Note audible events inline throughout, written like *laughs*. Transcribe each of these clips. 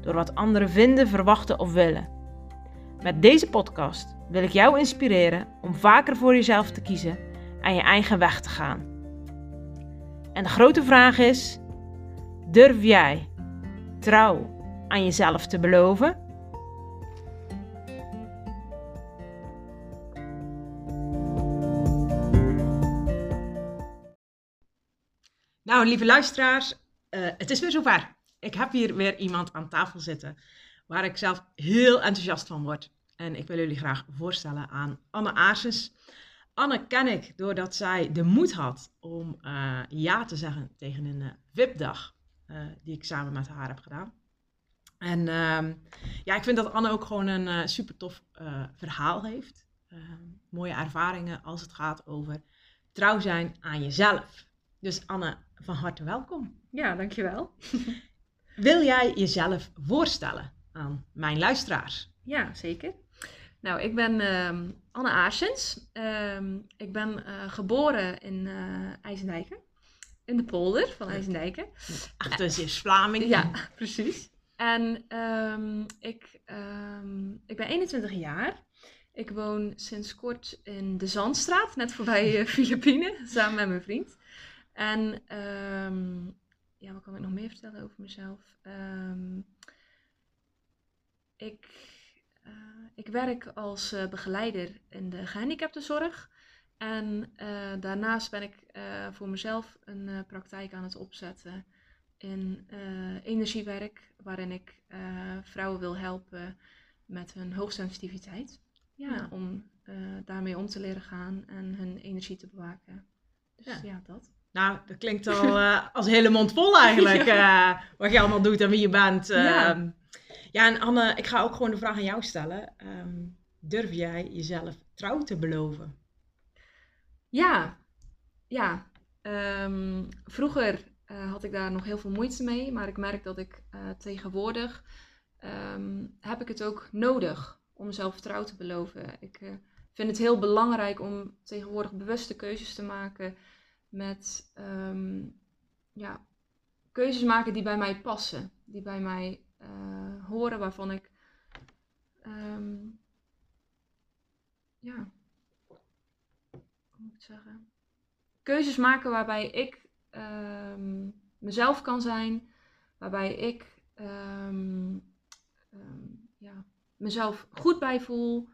door wat anderen vinden, verwachten of willen. Met deze podcast wil ik jou inspireren om vaker voor jezelf te kiezen en je eigen weg te gaan. En de grote vraag is: durf jij trouw aan jezelf te beloven? Nou, lieve luisteraars, uh, het is weer zover. Ik heb hier weer iemand aan tafel zitten waar ik zelf heel enthousiast van word. En ik wil jullie graag voorstellen aan Anne Aarsens. Anne ken ik doordat zij de moed had om uh, ja te zeggen tegen een uh, VIP-dag die ik samen met haar heb gedaan. En uh, ja, ik vind dat Anne ook gewoon een super tof verhaal heeft. Ehm, mooie ervaringen als het gaat over trouw zijn aan jezelf. Dus Anne, van harte welkom. Ja, dankjewel. *laughs* Wil jij jezelf voorstellen aan mijn luisteraars? Ja, zeker. Nou, ik ben uh, Anne Aarsens. Uh, ik ben uh, geboren in uh, IJsendijken. In de polder van IJsendijken. Ach, dus is Vlaming. Ja, *laughs* precies. En um, ik, ik ben 21 jaar. Ik woon sinds kort in de Zandstraat, net voorbij *laughs* Filipine, samen met mijn vriend. En um, ja, wat kan ik nog meer vertellen over mezelf? Um, ik, uh, ik werk als uh, begeleider in de gehandicaptenzorg. En uh, daarnaast ben ik voor mezelf een praktijk aan het opzetten in energiewerk, waarin ik vrouwen wil helpen met hun hoogsensitiviteit. Ja, ja. om daarmee om te leren gaan en hun energie te bewaken. Dus ja, ja dat. Nou, dat klinkt al uh, als hele mond vol eigenlijk. *laughs* ja. uh, wat je allemaal doet en wie je bent. Uh, ja. Ehm, ja, en Anne, ik ga ook gewoon de vraag aan jou stellen. Um, durf jij jezelf trouw te beloven? Ja, ja. Um, vroeger had ik daar nog heel veel moeite mee. Maar ik merk dat ik tegenwoordig heb ik het ook nodig om mezelf trouw te beloven. Ik vind het heel belangrijk om tegenwoordig bewuste keuzes te maken met um, ja, keuzes maken die bij mij passen, die bij mij uh, horen, waarvan ik um, ja, hoe moet ik het zeggen? Keuzes maken waarbij ik um, mezelf kan zijn, waarbij ik ja, mezelf goed bij voel.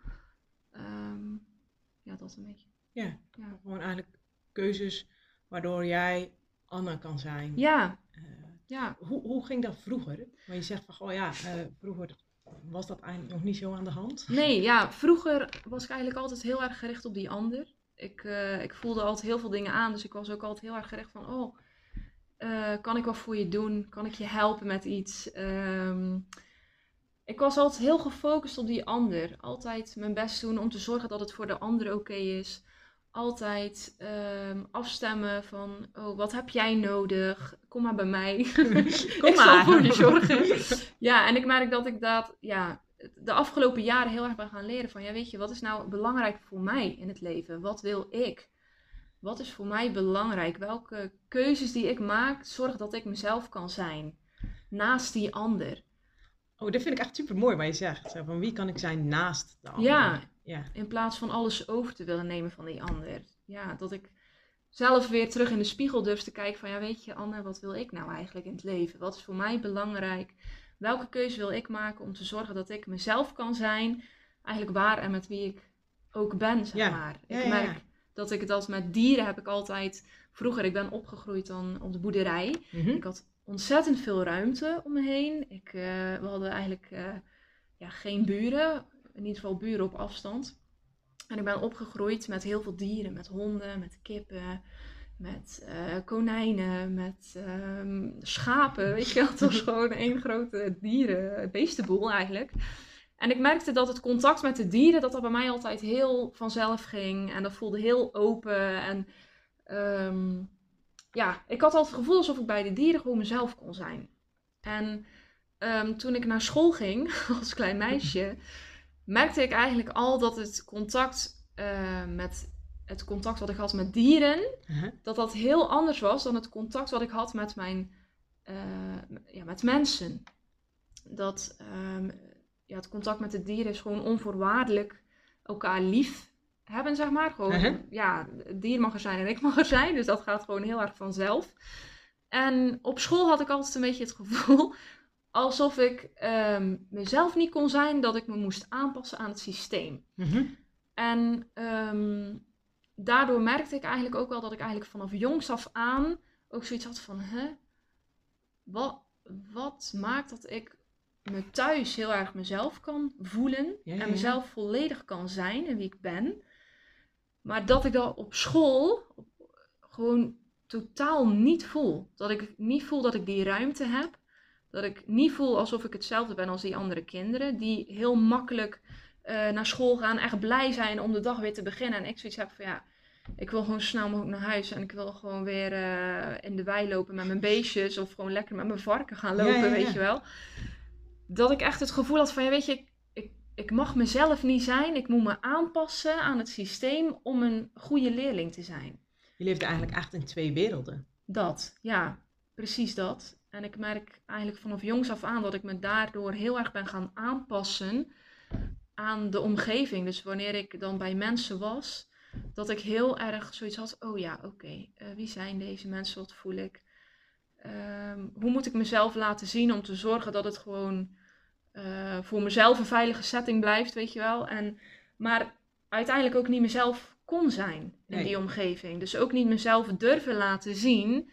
ja, dat een beetje. Ja, ja, gewoon eigenlijk keuzes waardoor jij Anna kan zijn. Ja. Uh, ja. Hoe, hoe ging dat vroeger? Maar je zegt van, oh ja, uh, vroeger was dat eigenlijk nog niet zo aan de hand. Nee, ja, vroeger was ik eigenlijk altijd heel erg gericht op die ander. Ik, uh, ik voelde altijd heel veel dingen aan, dus ik was ook altijd heel erg gericht van, oh, kan ik wat voor je doen? Kan ik je helpen met iets? Um, ik was altijd heel gefocust op die ander. Altijd mijn best doen om te zorgen dat het voor de ander oké okay is altijd um, afstemmen van, oh, wat heb jij nodig? Kom maar bij mij. *laughs* Kom ik maar. voor je zorgen. *laughs* ja, en ik merk dat ik dat, ja, de afgelopen jaren heel erg ben gaan leren van, ja, weet je, wat is nou belangrijk voor mij in het leven? Wat wil ik? Wat is voor mij belangrijk? Welke keuzes die ik maak, zorg dat ik mezelf kan zijn. Naast die ander. Oh, dat vind ik echt super mooi wat je zegt. Van wie kan ik zijn naast de ander? Ja, ja. In plaats van alles over te willen nemen van die ander. Ja, dat ik zelf weer terug in de spiegel durf te kijken van, ja weet je Anne, wat wil ik nou eigenlijk in het leven? Wat is voor mij belangrijk? Welke keuze wil ik maken om te zorgen dat ik mezelf kan zijn? Eigenlijk waar en met wie ik ook ben, zeg ja. maar. Ik ja, merk dat ik dat met dieren heb ik altijd... Vroeger, ik ben opgegroeid dan op de boerderij. Mm -hmm. Ik had ontzettend veel ruimte om me heen. Ik, uh, we hadden eigenlijk uh, ja, geen buren in ieder geval buren op afstand. En ik ben opgegroeid met heel veel dieren, met honden, met kippen, met uh, konijnen, met uh, schapen. Weet je, het was *laughs* gewoon één grote dieren, beestenboel eigenlijk. En ik merkte dat het contact met de dieren, dat dat bij mij altijd heel vanzelf ging. En dat voelde heel open. En ehm, ja, ik had altijd het gevoel alsof ik bij de dieren gewoon mezelf kon zijn. En ehm, toen ik naar school ging, *laughs* als klein meisje, *laughs* merkte ik eigenlijk al dat het contact uh, met het contact wat ik had met dieren, Uh-huh. dat dat heel anders was dan het contact wat ik had met mijn eh, ja, met mensen. Dat ehm, ja, het contact met de dieren is gewoon onvoorwaardelijk elkaar lief hebben, zeg maar. Gewoon, Uh-huh. ja, het dier mag er zijn en ik *laughs* mag er zijn, dus dat gaat gewoon heel erg vanzelf. En op school had ik altijd een beetje het gevoel alsof ik ehm, mezelf niet kon zijn, dat ik me moest aanpassen aan het systeem. Mhm. En ehm, daardoor merkte ik eigenlijk ook wel dat ik eigenlijk vanaf jongs af aan ook zoiets had van, hè, wat, wat maakt dat ik me thuis heel erg mezelf kan voelen Ja, ja, en mezelf volledig kan zijn en wie ik ben. Maar dat ik dat op school op- gewoon totaal niet voel. Dat ik niet voel dat ik die ruimte heb. Dat ik niet voel alsof ik hetzelfde ben als die andere kinderen. Die heel makkelijk eh, naar school gaan. Echt blij zijn om de dag weer te beginnen. En ik zoiets heb van ja, ik wil gewoon snel mogelijk naar huis. En ik wil gewoon weer eh, in de wei lopen met mijn beestjes. Of gewoon lekker met mijn varken gaan Ja, lopen, ja, ja. weet je wel. Dat ik echt het gevoel had van ja, weet je, ik, ik, ik mag mezelf niet zijn. Ik moet me aanpassen aan het systeem om een goede leerling te zijn. Je leeft eigenlijk echt in twee werelden. Dat, ja, precies dat. En ik merk eigenlijk vanaf jongs af aan dat ik me daardoor heel erg ben gaan aanpassen aan de omgeving. Dus wanneer ik dan bij mensen was, dat ik heel erg zoiets had: oh ja, oké, eh, wie zijn deze mensen? Wat voel ik? Ehm, hoe moet ik mezelf laten zien om te zorgen dat het gewoon eh, voor mezelf een veilige setting blijft, weet je wel? En, maar uiteindelijk ook niet mezelf kon zijn in Nee. die omgeving. Dus ook niet mezelf durven laten zien.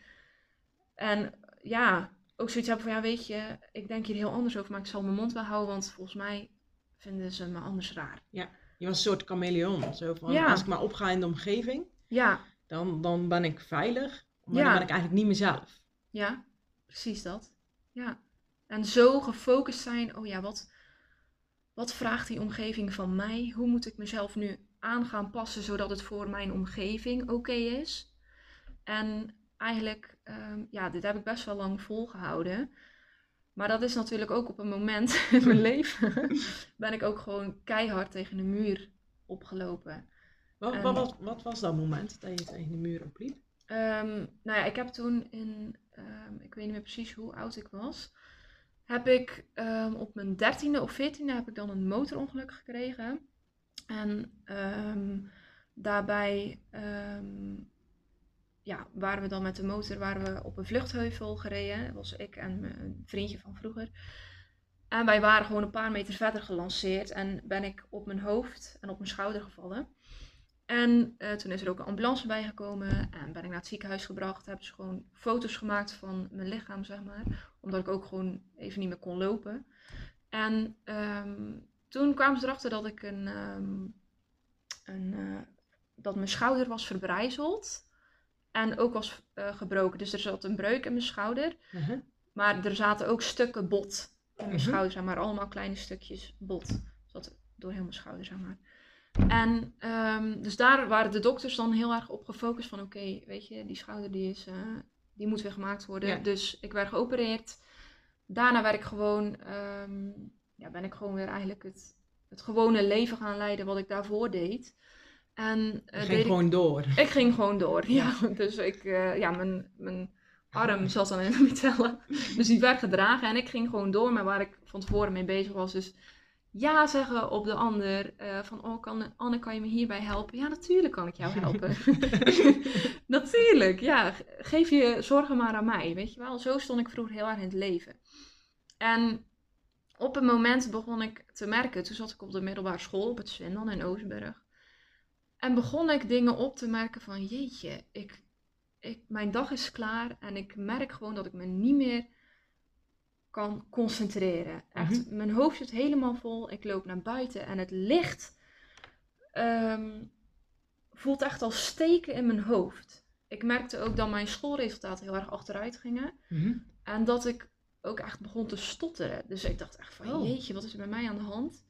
En ja, ook zoiets hebben van, ja weet je, ik denk hier heel anders over, maar ik zal mijn mond wel houden, want volgens mij vinden ze me anders raar. Je was een soort chameleon. Zo van, Ja. als ik maar opga in de omgeving, Ja, dan, dan ben ik veilig. Maar Ja. dan ben ik eigenlijk niet mezelf. ja, precies dat. Ja. En zo gefocust zijn, oh ja, wat, wat vraagt die omgeving van mij? Hoe moet ik mezelf nu aan gaan passen zodat het voor mijn omgeving oké is? En eigenlijk, ehm, ja, dit heb ik best wel lang volgehouden. Maar dat is natuurlijk ook op een moment *laughs* in mijn leven, *laughs* ben ik ook gewoon keihard tegen de muur opgelopen. Wat, En- wat, wat, wat was dat moment dat je tegen de muur opliep? Ehm, nou ja, ik heb toen in, ehm, ik weet niet meer precies hoe oud ik was, heb ik op mijn dertiende of veertiende heb ik dan een motorongeluk gekregen. En daarbij ja, waren we dan met de motor waren we op een vluchtheuvel gereden. Was ik en mijn vriendje van vroeger. En wij waren gewoon een paar meter verder gelanceerd en ben ik op mijn hoofd en op mijn schouder gevallen. En eh, toen is er ook een ambulance bijgekomen en ben ik naar het ziekenhuis gebracht. Hebben ze gewoon foto's gemaakt van mijn lichaam, zeg maar. Omdat ik ook gewoon even niet meer kon lopen. En ehm, toen kwamen ze erachter dat ik een, ehm, een eh, dat mijn schouder was verbrijzeld. En ook was eh, gebroken. Dus er zat een breuk in mijn schouder. Uh-huh. Maar er zaten ook stukken bot in mijn Mhm. schouder, zeg maar. Allemaal kleine stukjes bot. Zat door heel mijn schouder, zeg maar. En ehm, dus daar waren de dokters dan heel erg op gefocust van... Oké, weet je, die schouder die is, eh, die moet weer gemaakt worden. Ja. Dus ik werd geopereerd. Daarna werd ik gewoon, ehm, ja, ben ik gewoon weer eigenlijk het, het gewone leven gaan leiden wat ik daarvoor deed. En eh, ging ik gewoon door. ik ging gewoon door, ja. *laughs* Dus ik, eh, ja, mijn, mijn arm zat dan in de mitellen. *laughs* Dus die werd gedragen en ik ging gewoon door met waar ik van tevoren mee bezig was. Dus ja zeggen op de ander. eh, van, oh, kan, Anne, kan je me hierbij helpen? Ja, natuurlijk kan ik jou helpen. *laughs* natuurlijk, ja. Ge- Geef je zorgen maar aan mij, weet je wel. Zo stond ik vroeger heel erg in het leven. En op een moment begon ik te merken, toen zat ik op de middelbare school op het Zwindel in Oostburg. En begon ik dingen op te merken van, jeetje, ik, ik, mijn dag is klaar en ik merk gewoon dat ik me niet meer kan concentreren. Echt, mijn hoofd zit helemaal vol. Ik loop naar buiten en het licht ehm, voelt echt als steken in mijn hoofd. Ik merkte ook dat mijn schoolresultaten heel erg achteruit gingen. Mhm. En dat ik ook echt begon te stotteren. Dus ik dacht echt van, Oh. jeetje, wat is er bij mij aan de hand?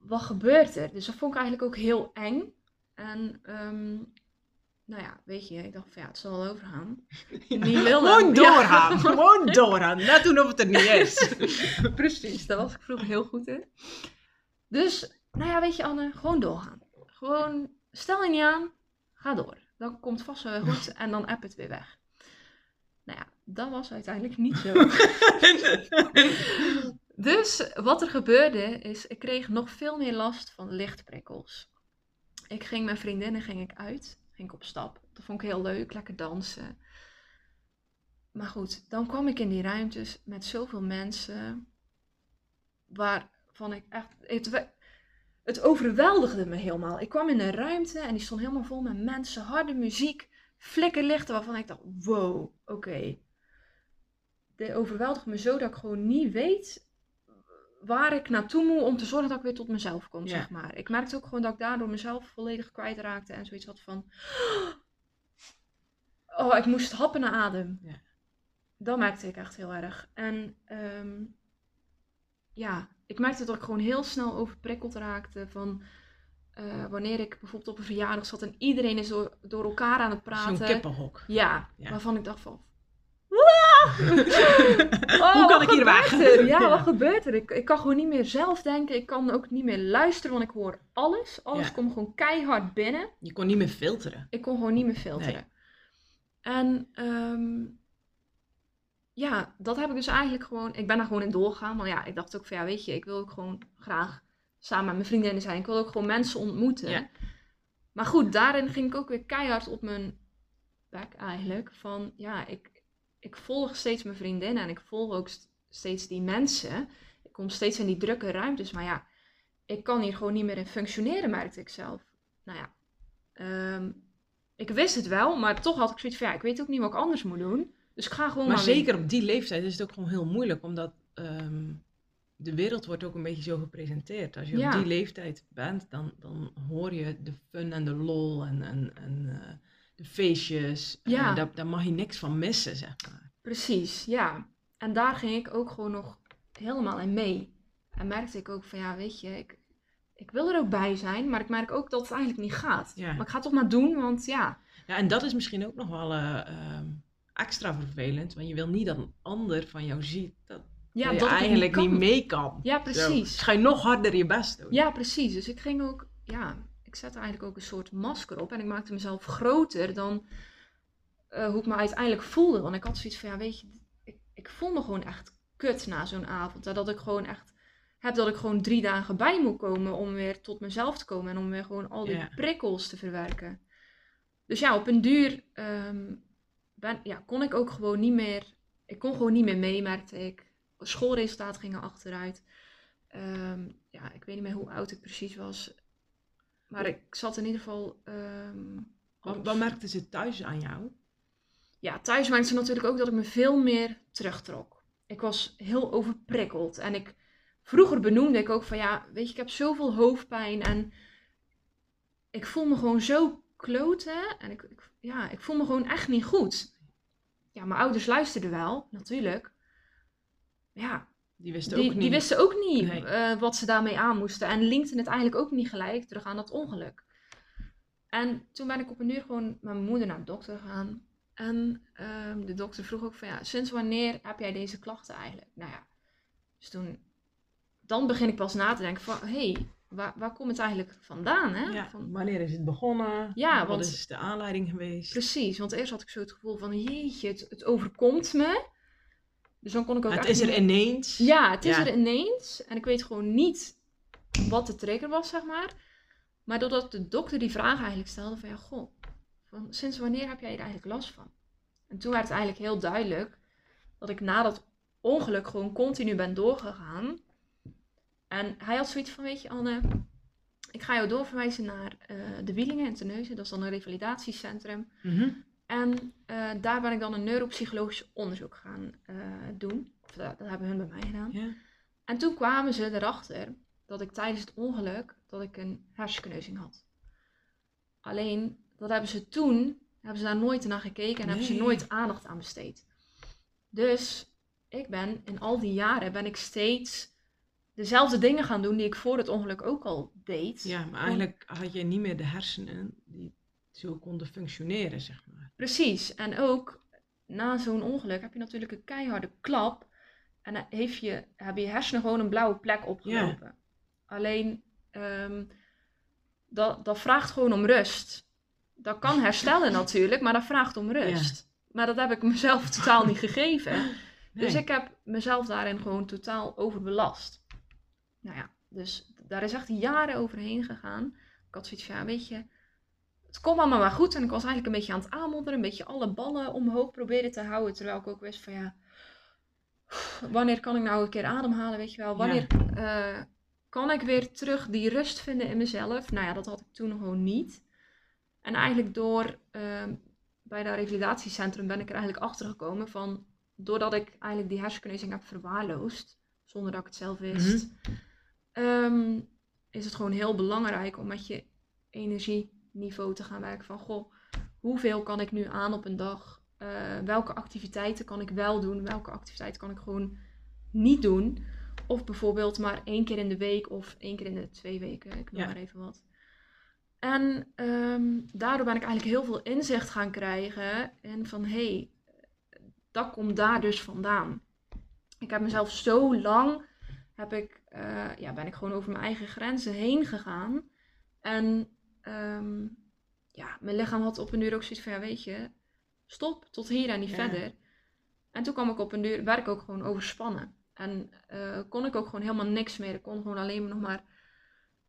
wat gebeurt er? Dus dat vond ik eigenlijk ook heel eng. En ehm, nou ja, weet je, ik dacht van ja, het zal wel overgaan. *laughs* Niet willen. Gewoon doorgaan. Ja. *laughs* Gewoon doorgaan. Net doen of het er niet is. *laughs* Precies, daar was ik vroeger heel goed in. Dus, nou ja, weet je Anne, gewoon doorgaan. Gewoon, stel je niet aan, ga door. Dan komt het vast wel weer goed en dan app het weer weg. Nou ja, dat was uiteindelijk niet zo. dus wat er gebeurde is, ik kreeg nog veel meer last van lichtprikkels. Ik ging met vriendinnen ging ik uit, ging ik op stap. Dat vond ik heel leuk, lekker dansen. Maar goed, dan kwam ik in die ruimtes met zoveel mensen waarvan ik echt. Het, het overweldigde me helemaal. Ik kwam in een ruimte en die stond helemaal vol met mensen, harde muziek, flikkerlichten waarvan ik dacht: wow, oké. Dit overweldigde me zo dat ik gewoon niet weet waar ik naartoe moet om te zorgen dat ik weer tot mezelf kom, Ja. zeg maar. Ik merkte ook gewoon dat ik daardoor mezelf volledig kwijtraakte en zoiets had van... *gasps* Oh, ik moest happen naar adem. Ja. Dat merkte ik echt heel erg. En ehm, ja, ik merkte dat ik gewoon heel snel overprikkeld raakte van... eh, wanneer ik bijvoorbeeld op een verjaardag zat en iedereen is door, door elkaar aan het praten. Zo'n kippenhok. Ja, Ja. waarvan ik dacht van... Hoe kan ik hier weg? Ja, wat gebeurt er? Ik, ik kan gewoon niet meer zelf denken. Ik kan ook niet meer luisteren, want ik hoor alles. Alles Ja. komt gewoon keihard binnen. Je kon niet meer filteren. Ik kon gewoon niet meer filteren. En ehm, ja, dat heb ik dus eigenlijk gewoon... Ik ben daar gewoon in doorgegaan. Want ja, ik dacht ook van ja, weet je, ik wil ook gewoon graag samen met mijn vriendinnen zijn. Ik wil ook gewoon mensen ontmoeten. Ja. Maar goed, daarin ging ik ook weer keihard op mijn bek eigenlijk. Van ja, ik, ik volg steeds mijn vriendinnen en ik volg ook st- steeds die mensen. Ik kom steeds in die drukke ruimtes. Maar ja, ik kan hier gewoon niet meer in functioneren, merkte ik zelf. Nou ja, ehm, ik wist het wel, maar toch had ik zoiets van ja, ik weet ook niet wat ik anders moet doen. Dus ik ga gewoon Maar maar zeker op die leeftijd is het ook gewoon heel moeilijk, omdat ehm, de wereld wordt ook een beetje zo gepresenteerd. Als je Ja. op die leeftijd bent, dan, dan hoor je de fun en de lol en, en, en eh, de feestjes. Ja. Eh, daar, daar mag je niks van missen, zeg maar. Precies, ja. En daar ging ik ook gewoon nog helemaal in mee. En merkte ik ook van ja, weet je, ik, ik wil er ook bij zijn, maar ik merk ook dat het eigenlijk niet gaat. Ja. Maar ik ga het toch maar doen, want ja, Ja, en dat is misschien ook nog wel eh, ehm, extra vervelend, want je wil niet dat een ander van jou ziet dat, ja dat je dat eigenlijk niet mee kan. Ja, Zo. precies. Dus ga je nog harder je best doen. Ja, precies. Dus ik ging ook, ja, ik zette eigenlijk ook een soort masker op en ik maakte mezelf groter dan eh, hoe ik me uiteindelijk voelde. Want ik had zoiets van, ja, weet je, ik, ik voel me gewoon echt kut na zo'n avond. Dat ik gewoon echt heb dat ik gewoon drie dagen bij moet komen om weer tot mezelf te komen en om weer gewoon al die prikkels te verwerken. Dus ja, op een duur ehm, ben, ja, kon ik ook gewoon niet meer, ik kon gewoon niet meer mee, merkte ik. Schoolresultaten gingen achteruit. Ehm, ja, ik weet niet meer hoe oud ik precies was. Maar ik zat in ieder geval. ehm, Wat, wat merkten ze thuis aan jou? ja, thuis merkte ze natuurlijk ook dat ik me veel meer terugtrok. Ik was heel overprikkeld. En ik, vroeger benoemde ik ook van ja, weet je, ik heb zoveel hoofdpijn. En ik voel me gewoon zo kloten. En ik, ik- ja, ik voel me gewoon echt niet goed. Ja, mijn ouders luisterden wel, natuurlijk. Ja, Die wisten die, ook niet. die wisten ook niet Nee. eh, wat ze daarmee aan moesten. En linkten het eigenlijk ook niet gelijk terug aan dat ongeluk. En toen ben ik op een uur gewoon met mijn moeder naar de dokter gegaan. En ehm, de dokter vroeg ook van ja, sinds wanneer heb jij deze klachten eigenlijk? Nou ja, dus toen, dan begin ik pas na te denken van, hé, hey, waar, waar komt het eigenlijk vandaan? Hè? Ja, Van, wanneer is het begonnen? Ja, Wat want- is de aanleiding geweest? precies, want eerst had ik zo het gevoel van, jeetje, het, het overkomt me. Dus dan kon ik ook Het is er ineens. Ja, het is Ja. er ineens. En ik weet gewoon niet wat de trigger was, zeg maar. Maar doordat de dokter die vraag eigenlijk stelde van ja, goh, van, sinds wanneer heb jij er eigenlijk last van? En toen werd het eigenlijk heel duidelijk dat ik na dat ongeluk gewoon continu ben doorgegaan. En hij had zoiets van, weet je Anne, ik ga jou doorverwijzen naar eh, de Wielingen in Terneuzen. Dat is dan een revalidatiecentrum. Mhm. En eh, daar ben ik dan een neuropsychologisch onderzoek gaan eh, doen. Of, dat, dat hebben hun bij mij gedaan. ja. En toen kwamen ze erachter dat ik tijdens het ongeluk dat ik een hersenkneuzing had. Alleen, dat hebben ze toen, hebben ze daar nooit naar gekeken en hebben ze nooit aandacht aan besteed. Dus ik ben in al die jaren ben ik steeds dezelfde dingen gaan doen die ik voor het ongeluk ook al deed. Ja, maar eigenlijk had je niet meer de hersenen die zo konden functioneren, zeg maar. Precies. En ook na zo'n ongeluk heb je natuurlijk een keiharde klap. En dan heeft je, hebben je hersenen gewoon een blauwe plek opgelopen. Alleen, ehm, dat, dat vraagt gewoon om rust. Dat kan herstellen natuurlijk, maar dat vraagt om rust. Maar dat heb ik mezelf *laughs* totaal niet gegeven. Dus ik heb mezelf daarin gewoon totaal overbelast. Nou ja, dus daar is echt jaren overheen gegaan. Ik had zoiets van, ja, weet je, het komt allemaal maar goed. En ik was eigenlijk een beetje aan het aanmodderen, een beetje alle ballen omhoog proberen te houden. Terwijl ik ook wist van, ja, wanneer kan ik nou een keer ademhalen, weet je wel? Wanneer eh, kan ik weer terug die rust vinden in mezelf? Nou ja, dat had ik toen gewoon niet. En eigenlijk door ehm, bij dat revalidatiecentrum ben ik er eigenlijk achter gekomen van doordat ik eigenlijk die hersenkneuzing heb verwaarloosd, zonder dat ik het zelf wist, mm is het gewoon heel belangrijk om met je energieniveau te gaan werken. Van goh, hoeveel kan ik nu aan op een dag? Uh, welke activiteiten kan ik wel doen? Welke activiteiten kan ik gewoon niet doen? Of bijvoorbeeld maar één keer in de week of één keer in de twee weken. Ik noem maar even wat. En um, daardoor ben ik eigenlijk heel veel inzicht gaan krijgen. En van hé, hey, dat komt daar dus vandaan. Ik heb mezelf zo lang, heb ik, uh, ja, ben ik gewoon over mijn eigen grenzen heen gegaan. En um, ja, mijn lichaam had op een uur ook zoiets van, ja weet je, stop, tot hier en niet verder. En toen kwam ik op een uur, werd ik ook gewoon overspannen. En uh, kon ik ook gewoon helemaal niks meer. Ik kon gewoon alleen nog maar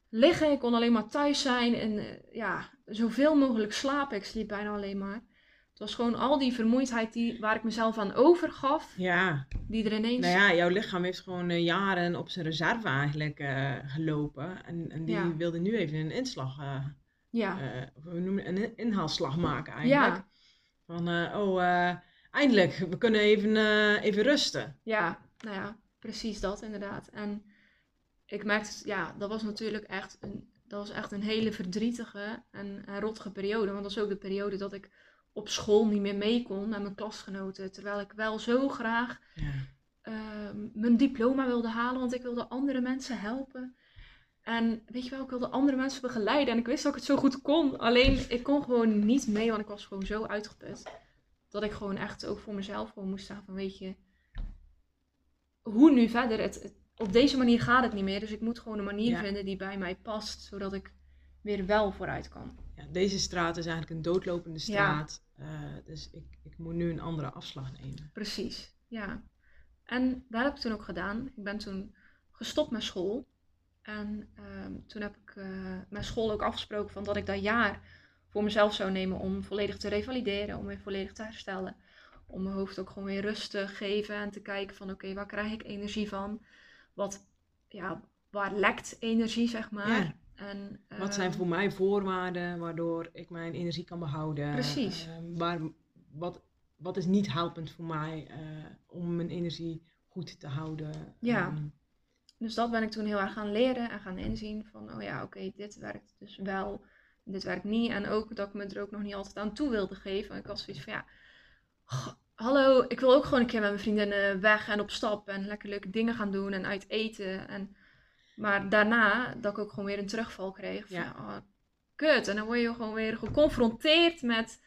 liggen. Ik kon alleen maar thuis zijn. En uh, ja, zoveel mogelijk slapen. Ik sliep bijna alleen maar. Het was gewoon al die vermoeidheid die, waar ik mezelf aan overgaf. Ja. Die er ineens... Nou ja, jouw lichaam heeft gewoon uh, jaren op zijn reserve eigenlijk gelopen. En, en die ja. wilde nu even een inslag... ja. we noemen een inhaalslag maken eigenlijk. Ja. Van, oh, eindelijk, we kunnen even, even rusten. Ja, nou ja, precies dat inderdaad. En ik merkte, ja, dat was natuurlijk echt een, dat was echt een hele verdrietige en, en rottige periode. Want dat was ook de periode dat ik op school niet meer mee kon met mijn klasgenoten. Terwijl ik wel zo graag ja. uh, mijn diploma wilde halen, want ik wilde andere mensen helpen. En weet je wel, ik wilde andere mensen begeleiden en ik wist dat ik het zo goed kon. Alleen ik kon gewoon niet mee, want ik was gewoon zo uitgeput. Dat ik gewoon echt ook voor mezelf gewoon moest staan van, weet je, hoe nu verder? Het, het, op deze manier gaat het niet meer. Dus ik moet gewoon een manier vinden die bij mij past, zodat ik weer wel vooruit kan. Ja, deze straat is eigenlijk een doodlopende straat. Ja. Uh, dus ik, ik moet nu een andere afslag nemen. Precies, ja. En dat heb ik toen ook gedaan. Ik ben toen gestopt met school. En um, toen heb ik uh, mijn school ook afgesproken van dat ik dat jaar voor mezelf zou nemen om volledig te revalideren, om weer volledig te herstellen. Om mijn hoofd ook gewoon weer rust te geven en te kijken van oké, okay, waar krijg ik energie van? Wat, ja, waar lekt energie, zeg maar. Ja. En, uh, wat zijn voor mij voorwaarden waardoor ik mijn energie kan behouden? Precies. Uh, waar, wat, wat is niet helpend voor mij uh, om mijn energie goed te houden? Ja. Um, dus dat ben ik toen heel erg gaan leren en gaan inzien van, oh ja, oké, okay, dit werkt dus wel, dit werkt niet. En ook dat ik me er ook nog niet altijd aan toe wilde geven. Ik was zoiets van, ja, hallo, ik wil ook gewoon een keer met mijn vriendinnen weg en op stap en lekker leuke dingen gaan doen en uit eten. En, maar daarna, dat ik ook gewoon weer een terugval kreeg. Van, ja. oh, kut. En dan word je gewoon weer geconfronteerd met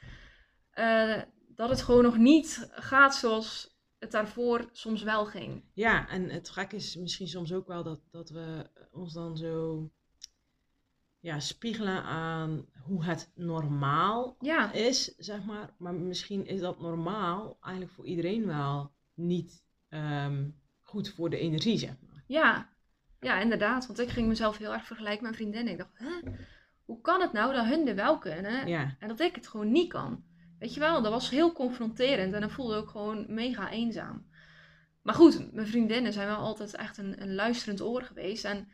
uh, dat het gewoon nog niet gaat zoals het daarvoor soms wel ging. Ja, en het gek is misschien soms ook wel dat, dat we ons dan zo ja, spiegelen aan hoe het normaal ja. is, zeg maar. Maar misschien is dat normaal eigenlijk voor iedereen wel niet um, goed voor de energie, zeg maar. Ja. ja, inderdaad. Want ik ging mezelf heel erg vergelijken met vriendinnen. Ik dacht, hè, hoe kan het nou dat hun er wel kunnen ja. en dat ik het gewoon niet kan? Weet je wel, dat was heel confronterend en dan voelde ik ook gewoon mega eenzaam. Maar goed, mijn vriendinnen zijn wel altijd echt een, een luisterend oor geweest. En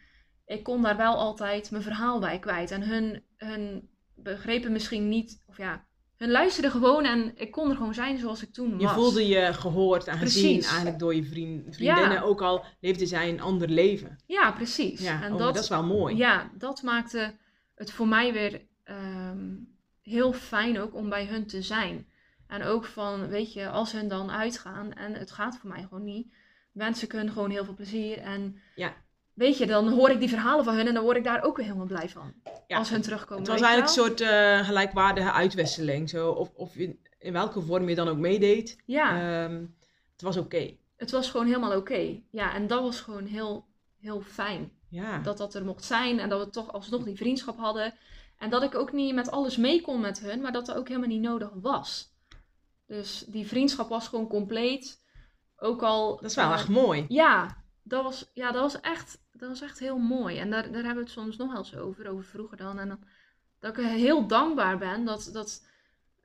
ik kon daar wel altijd mijn verhaal bij kwijt. En hun, hun begrepen misschien niet, of ja, hun luisterden gewoon en ik kon er gewoon zijn zoals ik toen was. Je voelde je gehoord en precies. gezien eigenlijk door je vriend, vriendinnen, ja. ook al leefde zij een ander leven. Ja, precies. Ja, en oh, dat, dat, is wel mooi. Ja, dat maakte het voor mij weer um, heel fijn ook om bij hun te zijn. En ook van, weet je, als hun dan uitgaan en het gaat voor mij gewoon niet, wensen kunnen gewoon heel veel plezier en... Ja weet je, dan hoor ik die verhalen van hun en dan word ik daar ook weer helemaal blij van. als hun terugkomen. Het was eigenlijk een soort uh, gelijkwaardige uitwisseling. Zo, of of in, in, welke vorm je dan ook meedeed. Ja. Ehm, het was oké. Het was gewoon helemaal oké. Ja, en dat was gewoon heel, heel fijn. Ja. Dat dat er mocht zijn en dat we toch alsnog die vriendschap hadden. En dat ik ook niet met alles mee kon met hun, maar dat dat ook helemaal niet nodig was. Dus die vriendschap was gewoon compleet. Ook al. Dat is wel echt mooi. Ja, dat was, ja, dat was echt dat was echt heel mooi. En daar, daar hebben we het soms nog wel eens over, over vroeger dan. En dan, dat ik heel dankbaar ben dat, dat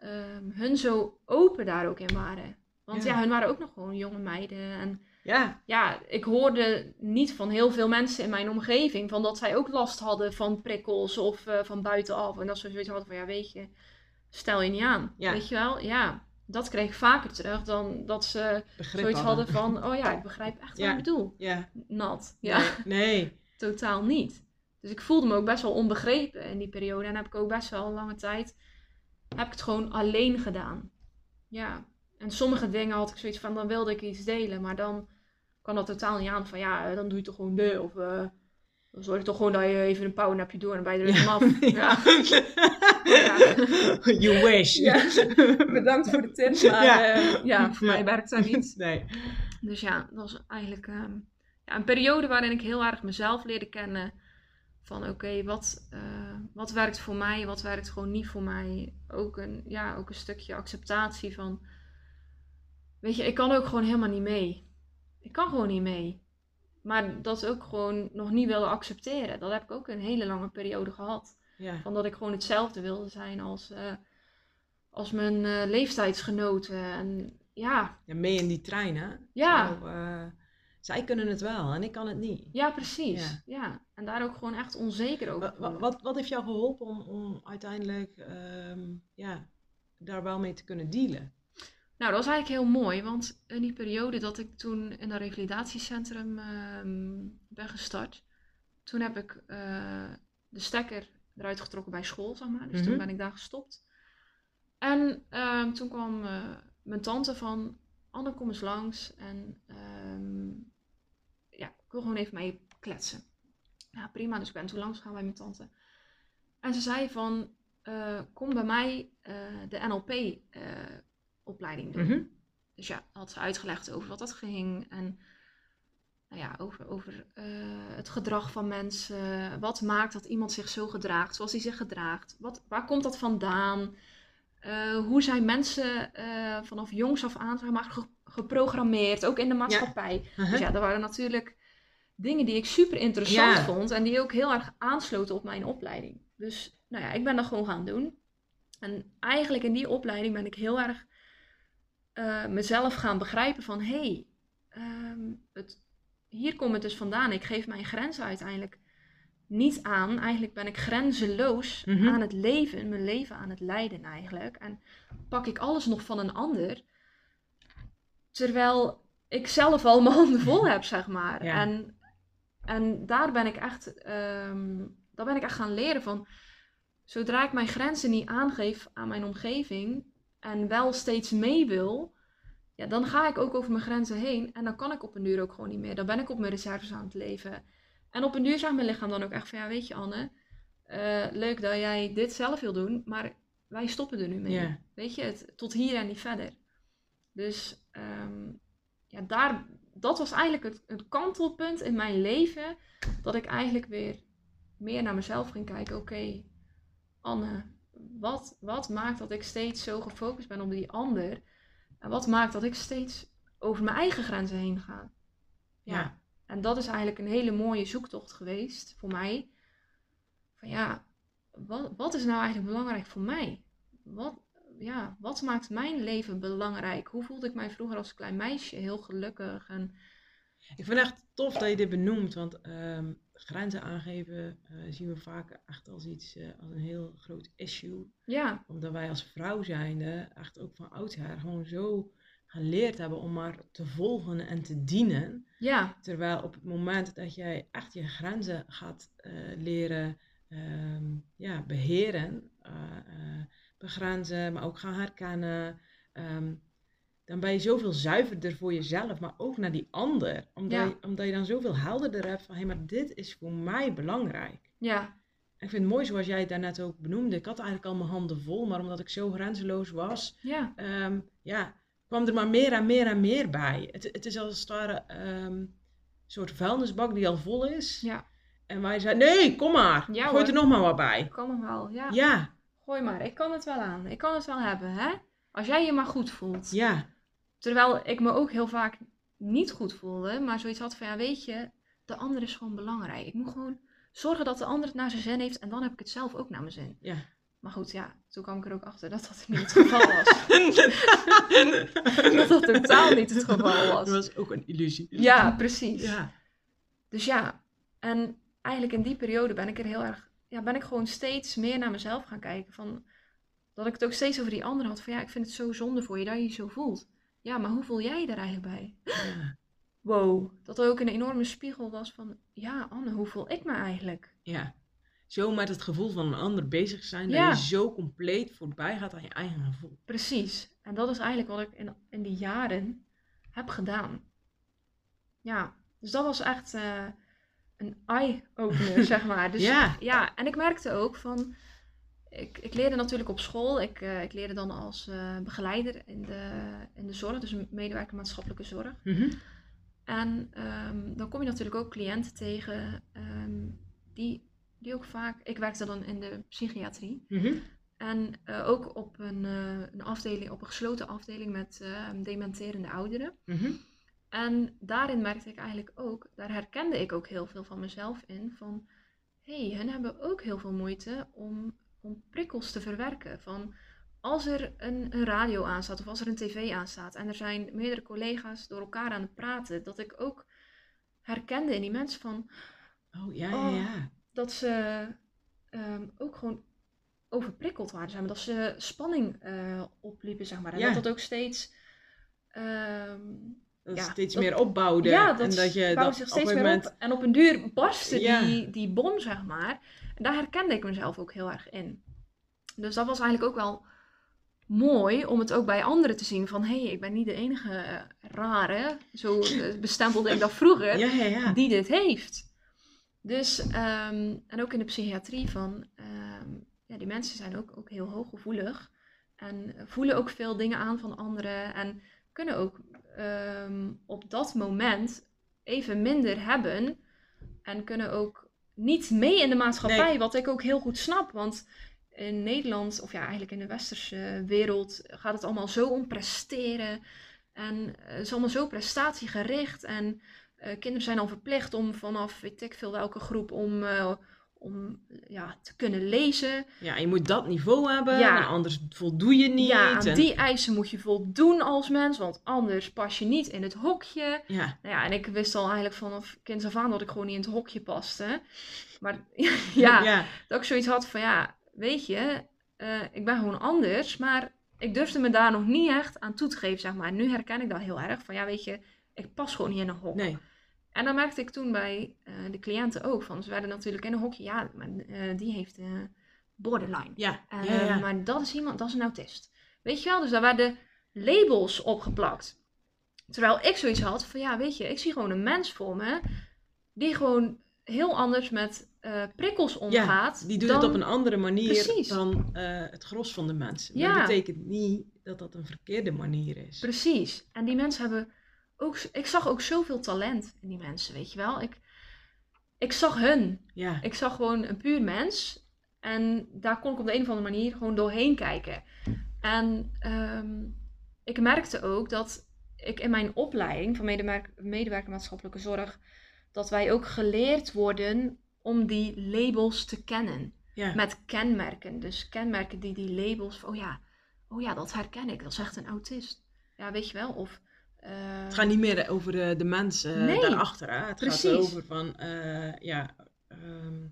um, hun zo open daar ook in waren. Want ja. hun waren ook nog gewoon jonge meiden. En ja. ja, ik hoorde niet van heel veel mensen in mijn omgeving van dat zij ook last hadden van prikkels of uh, van buitenaf. En dat ze zoiets hadden van, ja weet je, stel je niet aan. Ja. Weet je wel? Ja, dat kreeg ik vaker terug dan dat ze zoiets hadden. van, *laughs* oh ja, ik begrijp echt wat ik bedoel. Ja. Nat. Ja. *laughs* Nee. Totaal niet. Dus ik voelde me ook best wel onbegrepen in die periode. En heb ik ook best wel een lange tijd, heb ik het gewoon alleen gedaan. Ja. En sommige dingen had ik zoiets van, dan wilde ik iets delen. Maar dan kan dat totaal niet aan van, ja, dan doe je toch gewoon de. Of uh, dan zorg je toch gewoon dat je even een powernapje door en bij de er af. *laughs* Ja. You wish. *laughs* Bedankt voor de tip, maar ja, uh, *laughs* ja voor mij werkt dat niet. Nee. Dus ja, dat was eigenlijk um, ja, een periode waarin ik heel erg mezelf leerde kennen. Van oké, wat, uh, wat werkt voor mij, wat werkt gewoon niet voor mij. Ook een, ja, ook een stukje acceptatie van... Weet je, ik kan ook gewoon helemaal niet mee. Ik kan gewoon niet mee. Maar dat ook gewoon nog niet wilde accepteren. Dat heb ik ook een hele lange periode gehad. Ja. Van dat ik gewoon hetzelfde wilde zijn als, uh, als mijn uh, leeftijdsgenoten. En ja. ja. Mee in die trein, hè? Ja. Zo, uh, zij kunnen het wel en ik kan het niet. Ja, precies. Ja. ja. En daar ook gewoon echt onzeker over. Wat, wat, wat heeft jou geholpen om, om uiteindelijk um, ja, daar wel mee te kunnen dealen? Nou, dat was eigenlijk heel mooi, want in die periode dat ik toen in dat revalidatiecentrum uh, ben gestart, toen heb ik uh, de stekker eruit getrokken bij school, zeg maar. Dus toen mhm. ben ik daar gestopt. En uh, toen kwam uh, mijn tante van, Anne, kom eens langs en ehm, ja, ik wil gewoon even mee kletsen. Ja, prima, dus ik ben toen langs gegaan bij mijn tante. En ze zei van, uh, kom bij mij de NLP opleiding doen. Mhm. Dus ja, had ze uitgelegd over wat dat ging en nou ja, over, over uh, het gedrag van mensen. Wat maakt dat iemand zich zo gedraagt zoals hij zich gedraagt? Wat, waar komt dat vandaan? Uh, hoe zijn mensen uh, vanaf jongs af aan zeg maar, geprogrammeerd, ook in de maatschappij? Uh-huh. Dus ja, er waren natuurlijk dingen die ik super interessant vond en die ook heel erg aansloten op mijn opleiding. Dus nou ja, ik ben dat gewoon gaan doen. En eigenlijk in die opleiding ben ik heel erg uh, mezelf gaan begrijpen van hé, hey, um, het, hier komt het dus vandaan. Ik geef mijn grenzen uiteindelijk niet aan. Eigenlijk ben ik grenzeloos mhm. aan het leven, mijn leven aan het leiden eigenlijk. En pak ik alles nog van een ander. Terwijl ik zelf al mijn handen vol *laughs* heb, zeg maar. En, en daar ben ik echt, um, daar ben ik echt gaan leren van. Zodra ik mijn grenzen niet aangeef aan mijn omgeving, en wel steeds mee wil, ja, dan ga ik ook over mijn grenzen heen. En dan kan ik op een duur ook gewoon niet meer. Dan ben ik op mijn reserves aan het leven. En op een duur zegt mijn lichaam dan ook echt van, ja, weet je Anne, uh, leuk dat jij dit zelf wil doen, maar wij stoppen er nu mee. Weet je, het, tot hier en niet verder. Dus um, ja, daar, dat was eigenlijk het, het kantelpunt in mijn leven, dat ik eigenlijk weer meer naar mezelf ging kijken. Oké, Anne, wat, wat maakt dat ik steeds zo gefocust ben op die ander? En wat maakt dat ik steeds over mijn eigen grenzen heen ga? Ja. En dat is eigenlijk een hele mooie zoektocht geweest voor mij. Van ja, wat, wat is nou eigenlijk belangrijk voor mij? Wat, ja, wat maakt mijn leven belangrijk? Hoe voelde ik mij vroeger als klein meisje? Heel gelukkig en ik vind het echt tof dat je dit benoemt, want ehm, grenzen aangeven uh, zien we vaak echt als iets, uh, als een heel groot issue. Ja. Omdat wij als vrouw zijnde echt ook van oudsher gewoon zo geleerd hebben om maar te volgen en te dienen. Ja. Terwijl op het moment dat jij echt je grenzen gaat uh, leren um, ja, beheren, begrenzen, maar ook gaan herkennen, um, dan ben je zoveel zuiverder voor jezelf, maar ook naar die ander. Omdat, je, omdat je dan zoveel helderder hebt van, hé, hey, maar dit is voor mij belangrijk. Ja. En ik vind het mooi zoals jij het daarnet ook benoemde. Ik had eigenlijk al mijn handen vol, maar omdat ik zo grenzeloos was, ja. Um, ja, kwam er maar meer en meer en meer bij. Het, het is als het ware um, een soort vuilnisbak die al vol is. Ja. En wij zeiden, nee, kom maar, ja, gooi er nog maar wat bij. Kan nog wel, ja. Ja. Gooi maar, ik kan het wel aan. Ik kan het wel hebben, hè. Als jij je maar goed voelt. Ja. Terwijl ik me ook heel vaak niet goed voelde, maar zoiets had van, ja, weet je, de ander is gewoon belangrijk. Ik moet gewoon zorgen dat de ander het naar zijn zin heeft en dan heb ik het zelf ook naar mijn zin. Ja. Maar goed, ja, toen kwam ik er ook achter dat dat niet het geval was. *laughs* *laughs* dat dat totaal niet het geval was. Dat was ook een illusie. Ja, precies. Ja. Dus ja, en eigenlijk in die periode ben ik er heel erg, ja, ben ik gewoon steeds meer naar mezelf gaan kijken. Van, dat ik het ook steeds over die ander had. Van ja, ik vind het zo zonde voor je dat je je zo voelt. Ja, maar hoe voel jij je er eigenlijk bij? Ja. *gasps* Wow. Dat er ook een enorme spiegel was van, ja Anne, hoe voel ik me eigenlijk? Ja. Zo met het gevoel van een ander bezig zijn, Ja. dat je zo compleet voorbij gaat aan je eigen gevoel. Precies. En dat is eigenlijk wat ik in, in die jaren heb gedaan. Ja, dus dat was echt eh, een eye-opener, *laughs* zeg maar. Dus Ja. ja, en ik merkte ook van... Ik, ik leerde natuurlijk op school. Ik, eh, ik leerde dan als eh, begeleider in de, in de zorg, dus een medewerker maatschappelijke zorg. Mhm. En ehm, dan kom je natuurlijk ook cliënten tegen ehm, die, die ook vaak... Ik werkte dan in de psychiatrie. Mhm. En eh, ook op een, een afdeling, op een gesloten afdeling met eh, dementerende ouderen. Mhm. En daarin merkte ik eigenlijk ook, daar herkende ik ook heel veel van mezelf in. Van hé, hey, hen hebben ook heel veel moeite om, om prikkels te verwerken. Van als er een, een radio aanstaat of als er een tv aanstaat en er zijn meerdere collega's door elkaar aan het praten, dat ik ook herkende in die mensen van Oh, ja, ja, Oh. ja. dat ze ehm, ook gewoon overprikkeld waren, zeg maar. Dat ze spanning eh, opliepen, zeg maar. En Ja. dat dat ook steeds... ehm, Dat Ja, steeds dat- meer opbouwde. ja, dat, en dat je dat zich op steeds een meer moment... op. En op een duur barstte die, die bom, zeg maar. En daar herkende ik mezelf ook heel erg in. Dus dat was eigenlijk ook wel mooi om het ook bij anderen te zien. Van, hé, hey, ik ben niet de enige eh, rare, zo eh, *laughs* bestempelde ik dat vroeger Ja, ja, ja. die dit heeft. Dus, ehm, en ook in de psychiatrie van, ehm, ja, die mensen zijn ook, ook heel hooggevoelig. En voelen ook veel dingen aan van anderen. En kunnen ook ehm, op dat moment even minder hebben. En kunnen ook niet mee in de maatschappij. Nee. Wat ik ook heel goed snap. Want in Nederland, of ja, eigenlijk in de westerse wereld, gaat het allemaal zo om presteren. En eh, het is allemaal zo prestatiegericht. En eh, kinderen zijn al verplicht om vanaf weet ik veel welke groep om, eh, om ja, te kunnen lezen. Ja, je moet dat niveau hebben, Ja. anders voldoe je niet. ja, aan en- die eisen moet je voldoen als mens, want anders pas je niet in het hokje. Ja, Nou ja, en ik wist al eigenlijk vanaf kinds af aan dat ik gewoon niet in het hokje paste. Maar *laughs* ja, ja. dat ik zoiets had van ja, weet je, eh, ik ben gewoon anders, maar ik durfde me daar nog niet echt aan toe te geven, zeg maar. En nu herken ik dat heel erg van ja, weet je, ik pas gewoon niet in een hok. nee. En dan merkte ik toen bij eh, de cliënten ook van, ze werden natuurlijk in een hokje, ja, maar eh, die heeft eh, borderline. Ja, ja, ja. Maar dat is iemand, dat is een autist. Weet je wel, dus daar werden labels opgeplakt. Terwijl ik zoiets had van, ja, weet je, ik zie gewoon een mens voor me, die gewoon heel anders met prikkels omgaat. Die doet dan- het op een andere manier Precies. dan het gros van de mensen. Ja. Dat betekent niet dat dat een verkeerde manier is. Precies. En die mensen hebben ook, ik zag ook zoveel talent in die mensen, weet je wel. Ik, ik zag hun. Ja, Ik zag gewoon een puur mens. En daar kon ik op de een of andere manier gewoon doorheen kijken. En ehm, ik merkte ook dat ik in mijn opleiding van medewerker, medewerker maatschappelijke zorg, dat wij ook geleerd worden om die labels te kennen. ja. Met kenmerken. Dus kenmerken die die labels, oh ja, oh ja, dat herken ik. Dat is echt een autist. Ja, weet je wel. Of, Het gaat niet meer over de, de mensen Nee, daarachter. Hè? Het precies. gaat over van, eh, ja, ehm,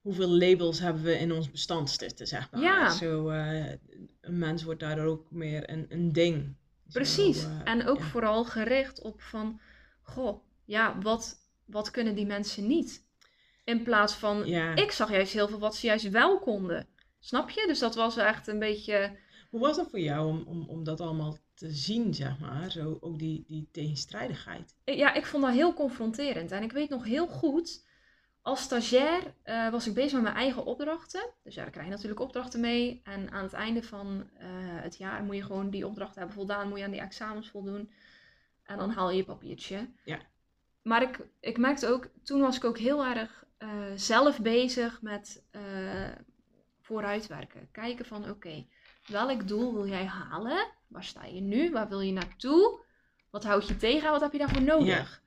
hoeveel labels hebben we in ons bestand zitten, zeg maar. Ja. Zo, eh, een mens wordt daardoor ook meer een, een ding. Precies. eh, en ook ja. vooral gericht op van, goh, ja, wat, wat kunnen die mensen niet? In plaats van, Ja. ik zag juist heel veel wat ze juist wel konden. Snap je? Dus dat was echt een beetje, Hoe was dat voor jou om, om, om dat allemaal te zien, zeg maar. Zo ook die, die tegenstrijdigheid. Ja, ik vond dat heel confronterend. En ik weet nog heel goed, als stagiair uh, was ik bezig met mijn eigen opdrachten. Dus ja, daar krijg je natuurlijk opdrachten mee. En aan het einde van uh, het jaar moet je gewoon die opdrachten hebben voldaan. Moet je aan die examens voldoen. En dan haal je je papiertje. Ja. Maar ik, ik merkte ook, toen was ik ook heel erg uh, zelf bezig met vooruitwerken. Kijken van, oké, welk doel wil jij halen? Waar sta je nu? Waar wil je naartoe? Wat houd je tegen? Wat heb je daarvoor nodig?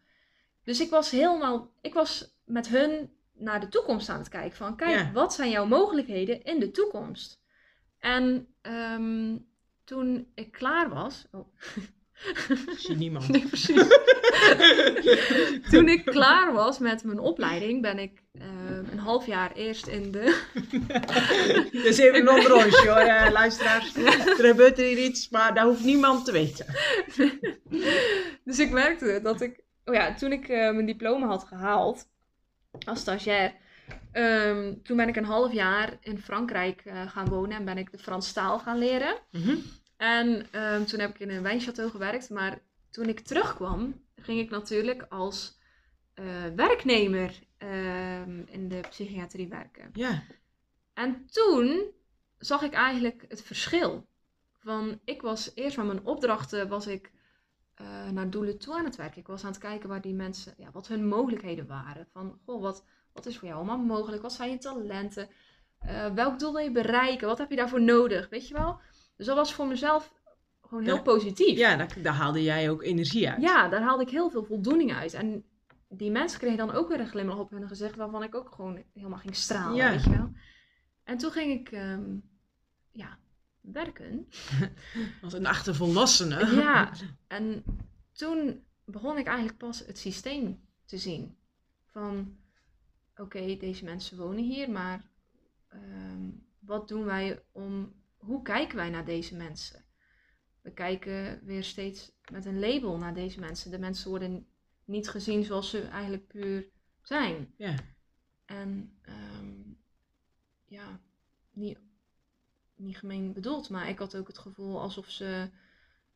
Dus ik was helemaal, ik was met hun naar de toekomst aan het kijken. Van kijk, wat zijn jouw mogelijkheden in de toekomst? En um, toen ik klaar was. Oh. *laughs* Zie niemand. Nee, precies. *laughs* toen ik klaar was met mijn opleiding, ben ik um, een half jaar eerst in de. *laughs* dus even een onder hoor, uh, luisteraars. Er gebeurt hier iets, maar daar hoeft niemand te weten. *laughs* dus ik merkte dat ik. Oh ja, toen ik uh, mijn diploma had gehaald, als stagiair. Um, toen ben ik een half jaar in Frankrijk gaan wonen en ben ik de Frans taal gaan leren. Mm -hmm. En um, toen heb ik in een wijnchateau gewerkt. Maar toen ik terugkwam, ging ik natuurlijk als uh, werknemer um, in de psychiatrie werken. Ja. En toen zag ik eigenlijk het verschil. Van, ik was eerst met mijn opdrachten was ik uh, naar doelen toe aan het werken. Ik was aan het kijken waar die mensen, ja, wat hun mogelijkheden waren. Van, goh, wat, wat is voor jou allemaal mogelijk? Wat zijn je talenten? Uh, welk doel wil je bereiken? Wat heb je daarvoor nodig? Weet je wel? Dus dat was voor mezelf gewoon heel Ja. positief. Ja, daar, daar haalde jij ook energie uit. Ja, daar haalde ik heel veel voldoening uit. En die mensen kregen dan ook weer een glimlach op hun gezicht, waarvan ik ook gewoon helemaal ging stralen, Ja. weet je wel. En toen ging ik, ehm, ja, werken. *laughs* Als een echte volwassene. *laughs* Ja, *laughs* en toen begon ik eigenlijk pas het systeem te zien. Van, oké, deze mensen wonen hier, maar ehm, wat doen wij om, hoe kijken wij naar deze mensen? We kijken weer steeds met een label naar deze mensen. De mensen worden niet gezien zoals ze eigenlijk puur zijn. Ja. En ehm, ja, niet, niet gemeen bedoeld, maar ik had ook het gevoel alsof ze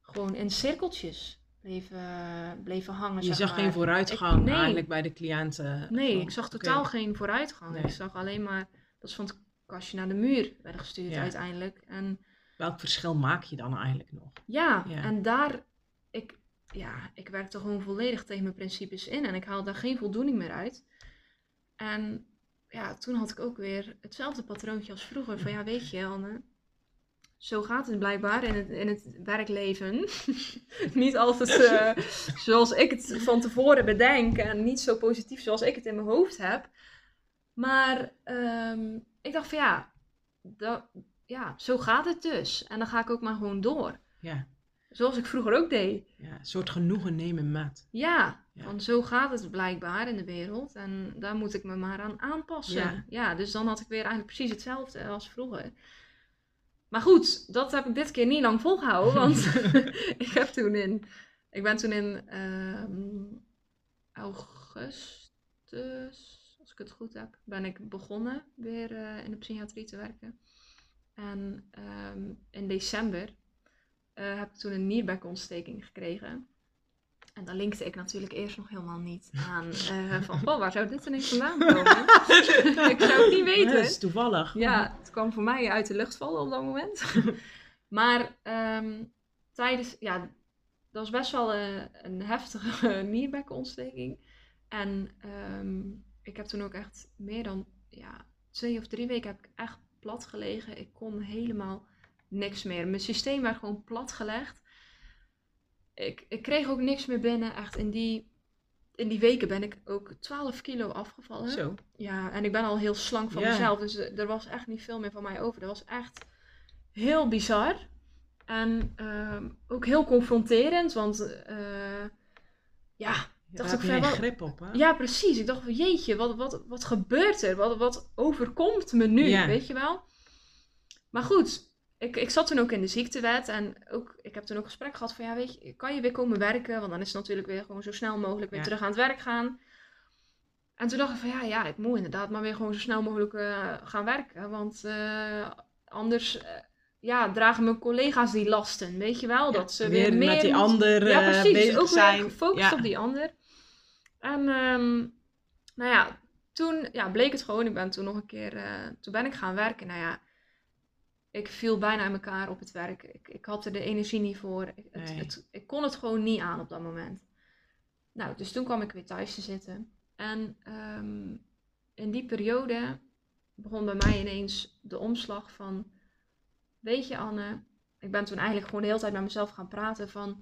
gewoon in cirkeltjes bleven, bleven hangen. Je zag maar. geen vooruitgang Ik- nee. eigenlijk bij de cliënten. Nee, Van, ik zag totaal geen vooruitgang. Nee. Ik zag alleen maar dat ze van het kastje naar de muur werden gestuurd Ja. uiteindelijk. En Welk verschil maak je dan eigenlijk nog? ja, Ja. en daar, ik, ja, ik werkte gewoon volledig tegen mijn principes in en ik haalde daar geen voldoening meer uit. En ja, toen had ik ook weer hetzelfde patroontje als vroeger. Van ja, weet je, Anne, zo gaat het blijkbaar in het, in het werkleven. *laughs* niet altijd eh, *laughs* zoals ik het van tevoren bedenk en niet zo positief zoals ik het in mijn hoofd heb. Maar ehm, ik dacht van ja, dat, ja, zo gaat het dus. En dan ga ik ook maar gewoon door. Ja, Zoals ik vroeger ook deed. ja een soort genoegen nemen met. Ja, Ja. van zo gaat het blijkbaar in de wereld. En daar moet ik me maar aan aanpassen. Ja. dus dan had ik weer eigenlijk precies hetzelfde als vroeger. Maar goed, dat heb ik dit keer niet lang volgehouden. Want *laughs* *laughs* ik heb toen in... Ik ben toen in ehm, augustus, ik het goed heb, ben ik begonnen weer eh, in de psychiatrie te werken. En ehm, in december eh, heb ik toen een nierbekontsteking gekregen. En daar linkte ik natuurlijk eerst nog helemaal niet aan. eh, van, *laughs* goh, waar zou dit ineens vandaan komen? *laughs* ik zou het niet weten. dat is toevallig. Ja, het kwam voor mij uit de lucht vallen op dat moment. *laughs* maar ehm, tijdens, ja, dat was best wel eh, een heftige nierbekontsteking. En ehm, ik heb toen ook echt meer dan ja, twee of drie weken heb ik echt plat gelegen. Ik kon helemaal niks meer. Mijn systeem werd gewoon platgelegd. Ik, ik kreeg ook niks meer binnen. Echt in die, in die weken ben ik ook 12 kilo afgevallen. Zo. Ja, en ik ben al heel slank van mezelf, dus er was echt niet veel meer van mij over. Dat was echt heel bizar. En ehm, ook heel confronterend, want eh, ja, Dacht ik van, geen wat- grip op, hè? ja, precies. Ik dacht van jeetje, wat, wat, wat gebeurt er? Wat, wat overkomt me nu, Ja. weet je wel? Maar goed, ik, ik zat toen ook in de ziektewet en ook, ik heb toen ook gesprek gehad van ja, weet je, kan je weer komen werken? Want dan is het natuurlijk weer gewoon zo snel mogelijk weer Ja. terug aan het werk gaan. En toen dacht ik van ja, ja, ik moet inderdaad maar weer gewoon zo snel mogelijk eh, gaan werken. Want eh, anders, eh, ja, dragen mijn collega's die lasten, weet je wel? dat ze weer, meer met die ander ja, precies, dus bezig ook zijn. Weer gefocust op die ander. En um, nou ja, toen ja, bleek het gewoon, ik ben toen nog een keer, uh, toen ben ik gaan werken. Nou ja, ik viel bijna in elkaar op het werk. Ik, ik had er de energie niet voor. Ik, het, het, ik kon het gewoon niet aan op dat moment. Nou, dus toen kwam ik weer thuis te zitten. En um, in die periode begon bij mij ineens de omslag van, weet je Anne, ik ben toen eigenlijk gewoon de hele tijd met mezelf gaan praten van,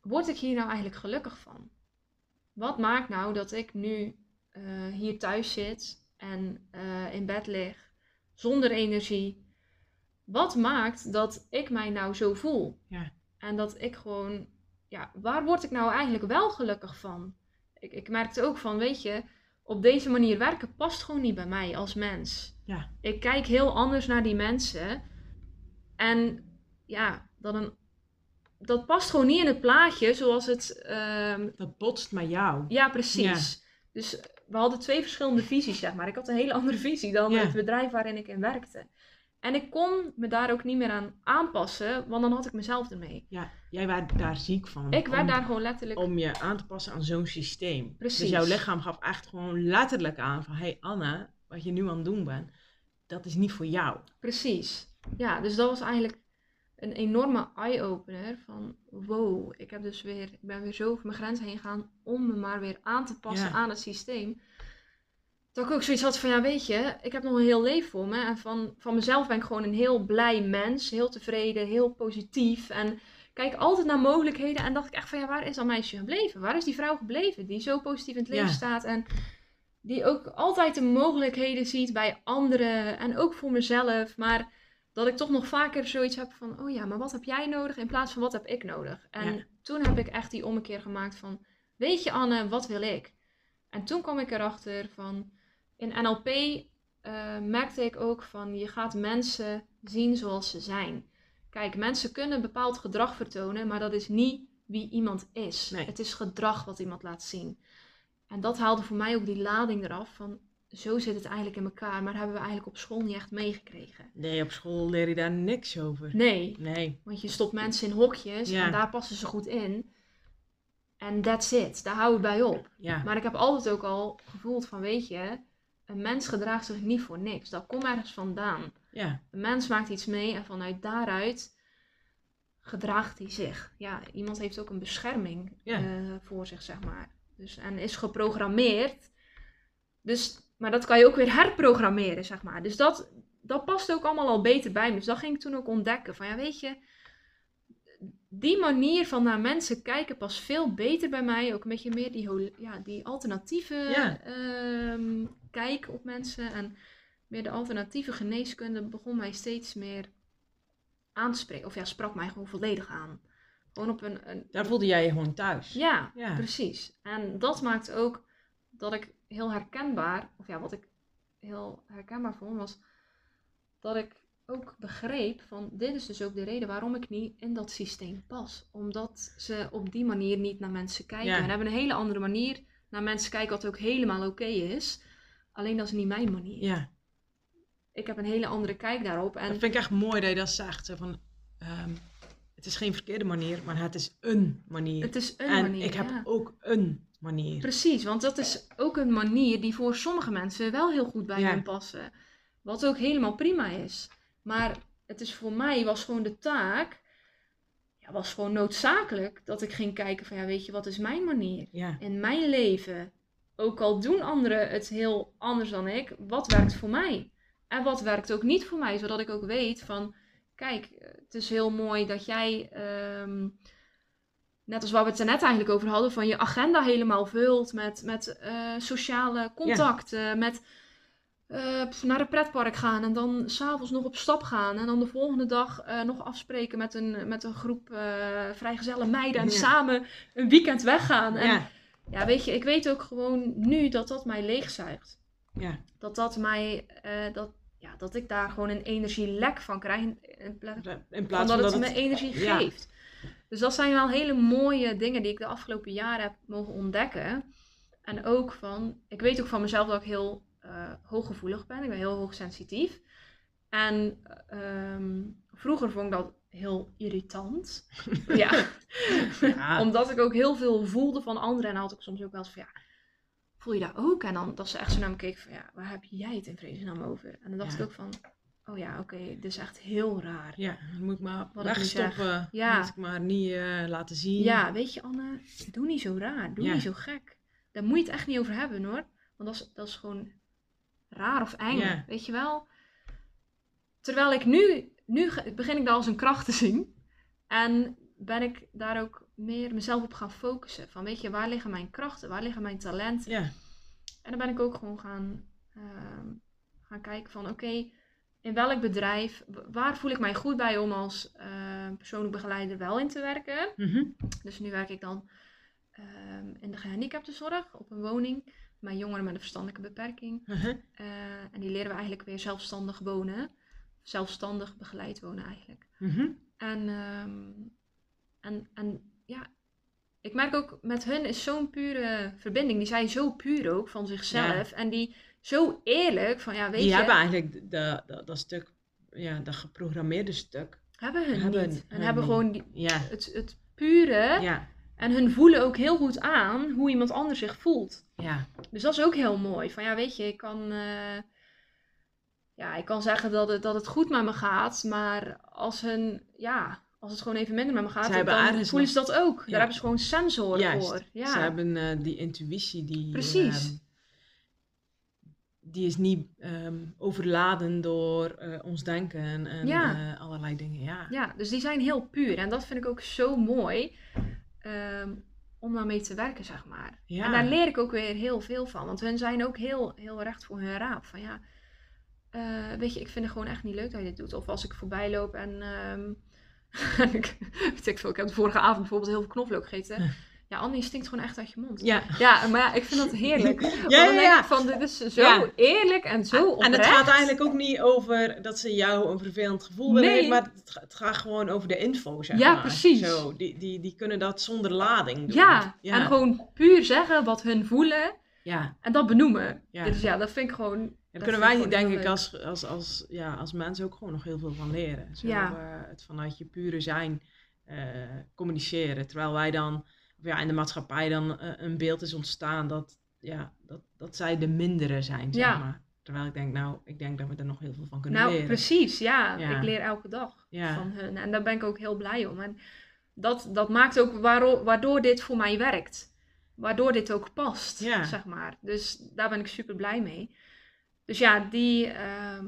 word ik hier nou eigenlijk gelukkig van? Wat maakt nou dat ik nu uh, hier thuis zit en uh, in bed lig zonder energie? Wat maakt dat ik mij nou zo voel? Ja. En dat ik gewoon, ja, waar word ik nou eigenlijk wel gelukkig van? Ik, ik merkte ook van, weet je, op deze manier werken past gewoon niet bij mij als mens. Ja. Ik kijk heel anders naar die mensen. En ja, dat, een, dat past gewoon niet in het plaatje zoals het. Uh, dat botst met jou. Ja, precies. Dus we hadden twee verschillende visies, zeg maar. Ik had een hele *laughs* andere visie dan het bedrijf waarin ik in werkte. En ik kon me daar ook niet meer aan aanpassen, want dan had ik mezelf ermee. Ja, jij werd daar ziek van. Ik werd daar gewoon letterlijk... Om je aan te passen aan zo'n systeem. Precies. Dus jouw lichaam gaf echt gewoon letterlijk aan van... Hé hey Anne, wat je nu aan het doen bent, dat is niet voor jou. Precies. Ja, dus dat was eigenlijk een enorme eye-opener van... Wow, ik, heb dus weer, ik ben weer zo over mijn grens heen gegaan om me maar weer aan te passen aan het systeem dat ik ook zoiets had van, ja weet je, ik heb nog een heel leven voor me. En van, van mezelf ben ik gewoon een heel blij mens. Heel tevreden, heel positief. En kijk altijd naar mogelijkheden. En dacht ik echt van, ja waar is dat meisje gebleven? Waar is die vrouw gebleven die zo positief in het leven staat? En die ook altijd de mogelijkheden ziet bij anderen. En ook voor mezelf. Maar dat ik toch nog vaker zoiets heb van, oh ja, maar wat heb jij nodig? In plaats van, wat heb ik nodig? En toen heb ik echt die ommekeer gemaakt van, weet je Anne, wat wil ik? En toen kwam ik erachter van in NLP uh, merkte ik ook van je gaat mensen zien zoals ze zijn. Kijk, mensen kunnen bepaald gedrag vertonen, maar dat is niet wie iemand is. Het is gedrag wat iemand laat zien. En dat haalde voor mij ook die lading eraf van zo zit het eigenlijk in elkaar, maar hebben we eigenlijk op school niet echt meegekregen. Nee, op school leer je daar niks over. Nee. Nee. Want je stopt mensen in hokjes en daar passen ze goed in. En that's it, daar houden we bij op. Ja. Maar ik heb altijd ook al gevoeld van, weet je, een mens gedraagt zich niet voor niks. Dat komt ergens vandaan. Ja. Een mens maakt iets mee en vanuit daaruit gedraagt hij zich. Ja, iemand heeft ook een bescherming ja. uh, voor zich, zeg maar. Dus, en is geprogrammeerd. Dus, maar dat kan je ook weer herprogrammeren, zeg maar. Dus dat, dat past ook allemaal al beter bij me. Dus dat ging ik toen ook ontdekken. Van ja, weet je, die manier van naar mensen kijken past veel beter bij mij. Ook een beetje meer die, ja, die alternatieve ehm, kijk op mensen. En meer de alternatieve geneeskunde begon mij steeds meer aan te spreken. Of ja, sprak mij gewoon volledig aan. Gewoon op een, een... Daar voelde jij je gewoon thuis. Ja, ja, precies. En dat maakt ook dat ik heel herkenbaar, of ja, wat ik heel herkenbaar vond, was dat ik ook begreep van dit is dus ook de reden waarom ik niet in dat systeem pas. Omdat ze op die manier niet naar mensen kijken. En hebben een hele andere manier naar mensen kijken wat ook helemaal oké is. Alleen dat is niet mijn manier. Ja. Ik heb een hele andere kijk daarop. En... Dat vind ik echt mooi dat je dat zegt. Van, um, het is geen verkeerde manier, maar het is een manier. Het is een en manier, ik heb ook een manier. Precies, want dat is ook een manier die voor sommige mensen wel heel goed bij ja. hen passen. Wat ook helemaal prima is. Maar het is voor mij was gewoon de taak, ja, was gewoon noodzakelijk dat ik ging kijken van ja, weet je, wat is mijn manier ja. in mijn leven? Ook al doen anderen het heel anders dan ik, wat werkt voor mij? En wat werkt ook niet voor mij, zodat ik ook weet van, kijk, het is heel mooi dat jij, um, net als waar we het er net eigenlijk over hadden, van je agenda helemaal vult met, met uh, sociale contacten, ja. met uh, naar een pretpark gaan en dan s'avonds nog op stap gaan. En dan de volgende dag uh, nog afspreken met een, met een groep vrijgezelle meiden en ja. samen een weekend weggaan. En ja. ja, weet je, ik weet ook gewoon nu dat dat mij leegzuigt. Ja. Dat dat mij, dat, ja, dat ik daar gewoon een energielek van krijg. In, plaats, in plaats van dat, het me energie geeft. Dus dat zijn wel hele mooie dingen die ik de afgelopen jaren heb mogen ontdekken. En ook van, ik weet ook van mezelf dat ik heel uh, hooggevoelig ben. Ik ben heel hoogsensitief. En ehm, vroeger vond ik dat heel irritant. *laughs* ja. ja. *laughs* Omdat ik ook heel veel voelde van anderen. En had ik soms ook wel eens van ja, voel je dat ook? En dan dat ze echt zo naar me keek van ja, waar heb jij het in vredesnaam over? En dan dacht ik ook van, oh ja, oké, is echt heel raar. Ja, dan moet ik maar Wat wegstoppen. Ja. Moet ik maar niet uh, laten zien. Ja, weet je Anne, doe niet zo raar, doe niet zo gek. Daar moet je het echt niet over hebben hoor. Want dat is, dat is gewoon raar of eng, weet je wel. Terwijl ik nu, nu begin ik dat als een kracht te zien. En ben ik daar ook meer mezelf op gaan focussen. Van weet je, waar liggen mijn krachten, waar liggen mijn talenten? Ja. En dan ben ik ook gewoon gaan, ehm, gaan kijken van oké, in welk bedrijf, waar voel ik mij goed bij om als uh, persoonlijk begeleider wel in te werken. Mhm. Dus nu werk ik dan ehm, in de gehandicaptenzorg op een woning. Met jongeren met een verstandelijke beperking. Uh en die leren we eigenlijk weer zelfstandig wonen. Zelfstandig begeleid wonen eigenlijk. Mhm. En, en, en ja, ik merk ook met hun is zo'n pure verbinding. Die zijn zo puur ook van zichzelf. En die zo eerlijk van ja, weet die je. Die hebben eigenlijk de, de, dat stuk, ja, dat geprogrammeerde stuk. Hebben hun hebben niet. En hebben gewoon die, ja. het, het pure. Ja. En hun voelen ook heel goed aan hoe iemand anders zich voelt. Ja. Dus dat is ook heel mooi. Van ja, weet je, ik kan. Uh, ja, ik kan zeggen dat het, dat het goed met me gaat. Maar als hun. Ja, als het gewoon even minder met me gaat, Zij dan voelen ze dat ook. Daar hebben ze gewoon sensoren voor. Ja. Ze hebben uh, die intuïtie die... Precies. Uh, die is niet um, overladen door uh, ons denken en ja. uh, allerlei dingen. Ja. ja, dus die zijn heel puur. En dat vind ik ook zo mooi um, om daarmee te werken, zeg maar. Ja. En daar leer ik ook weer heel veel van. Want hun zijn ook heel, heel recht voor hun raap. Van ja, uh, weet je, ik vind het gewoon echt niet leuk dat je dit doet. Of als ik voorbij loop en um, *laughs* ik, ik, ik heb de vorige avond bijvoorbeeld heel veel knoflook gegeten. *laughs* Ja, Annie stinkt gewoon echt uit je mond. Ja, ja maar ja, ik vind dat heerlijk. *laughs* ja, ja, ja. van, dit is zo eerlijk en zo oprecht. En het gaat eigenlijk ook niet over dat ze jou een vervelend gevoel willen nee. maar het, het, gaat gewoon over de info, zeg ja, maar. precies. Zo, die, die, die kunnen dat zonder lading doen. Ja, en gewoon puur zeggen wat hun voelen. Ja. En dat benoemen. Ja. Dus ja, dat vind ik gewoon daar kunnen wij denk ik als, als, als, ja, als mensen ook gewoon nog heel veel van leren. Zo, ja. uh, het vanuit je pure zijn uh, communiceren. Terwijl wij dan, ja, in de maatschappij dan uh, een beeld is ontstaan dat, ja, dat, dat zij de mindere zijn, zeg ja. maar. Terwijl ik denk, nou, ik denk dat we er nog heel veel van kunnen nou, leren. Nou, precies, ja. Ik leer elke dag van hun. En daar ben ik ook heel blij om. En dat, dat maakt ook waardoor, waardoor dit voor mij werkt. Waardoor dit ook past, zeg maar. Dus daar ben ik super blij mee. Dus ja, die. Ehm,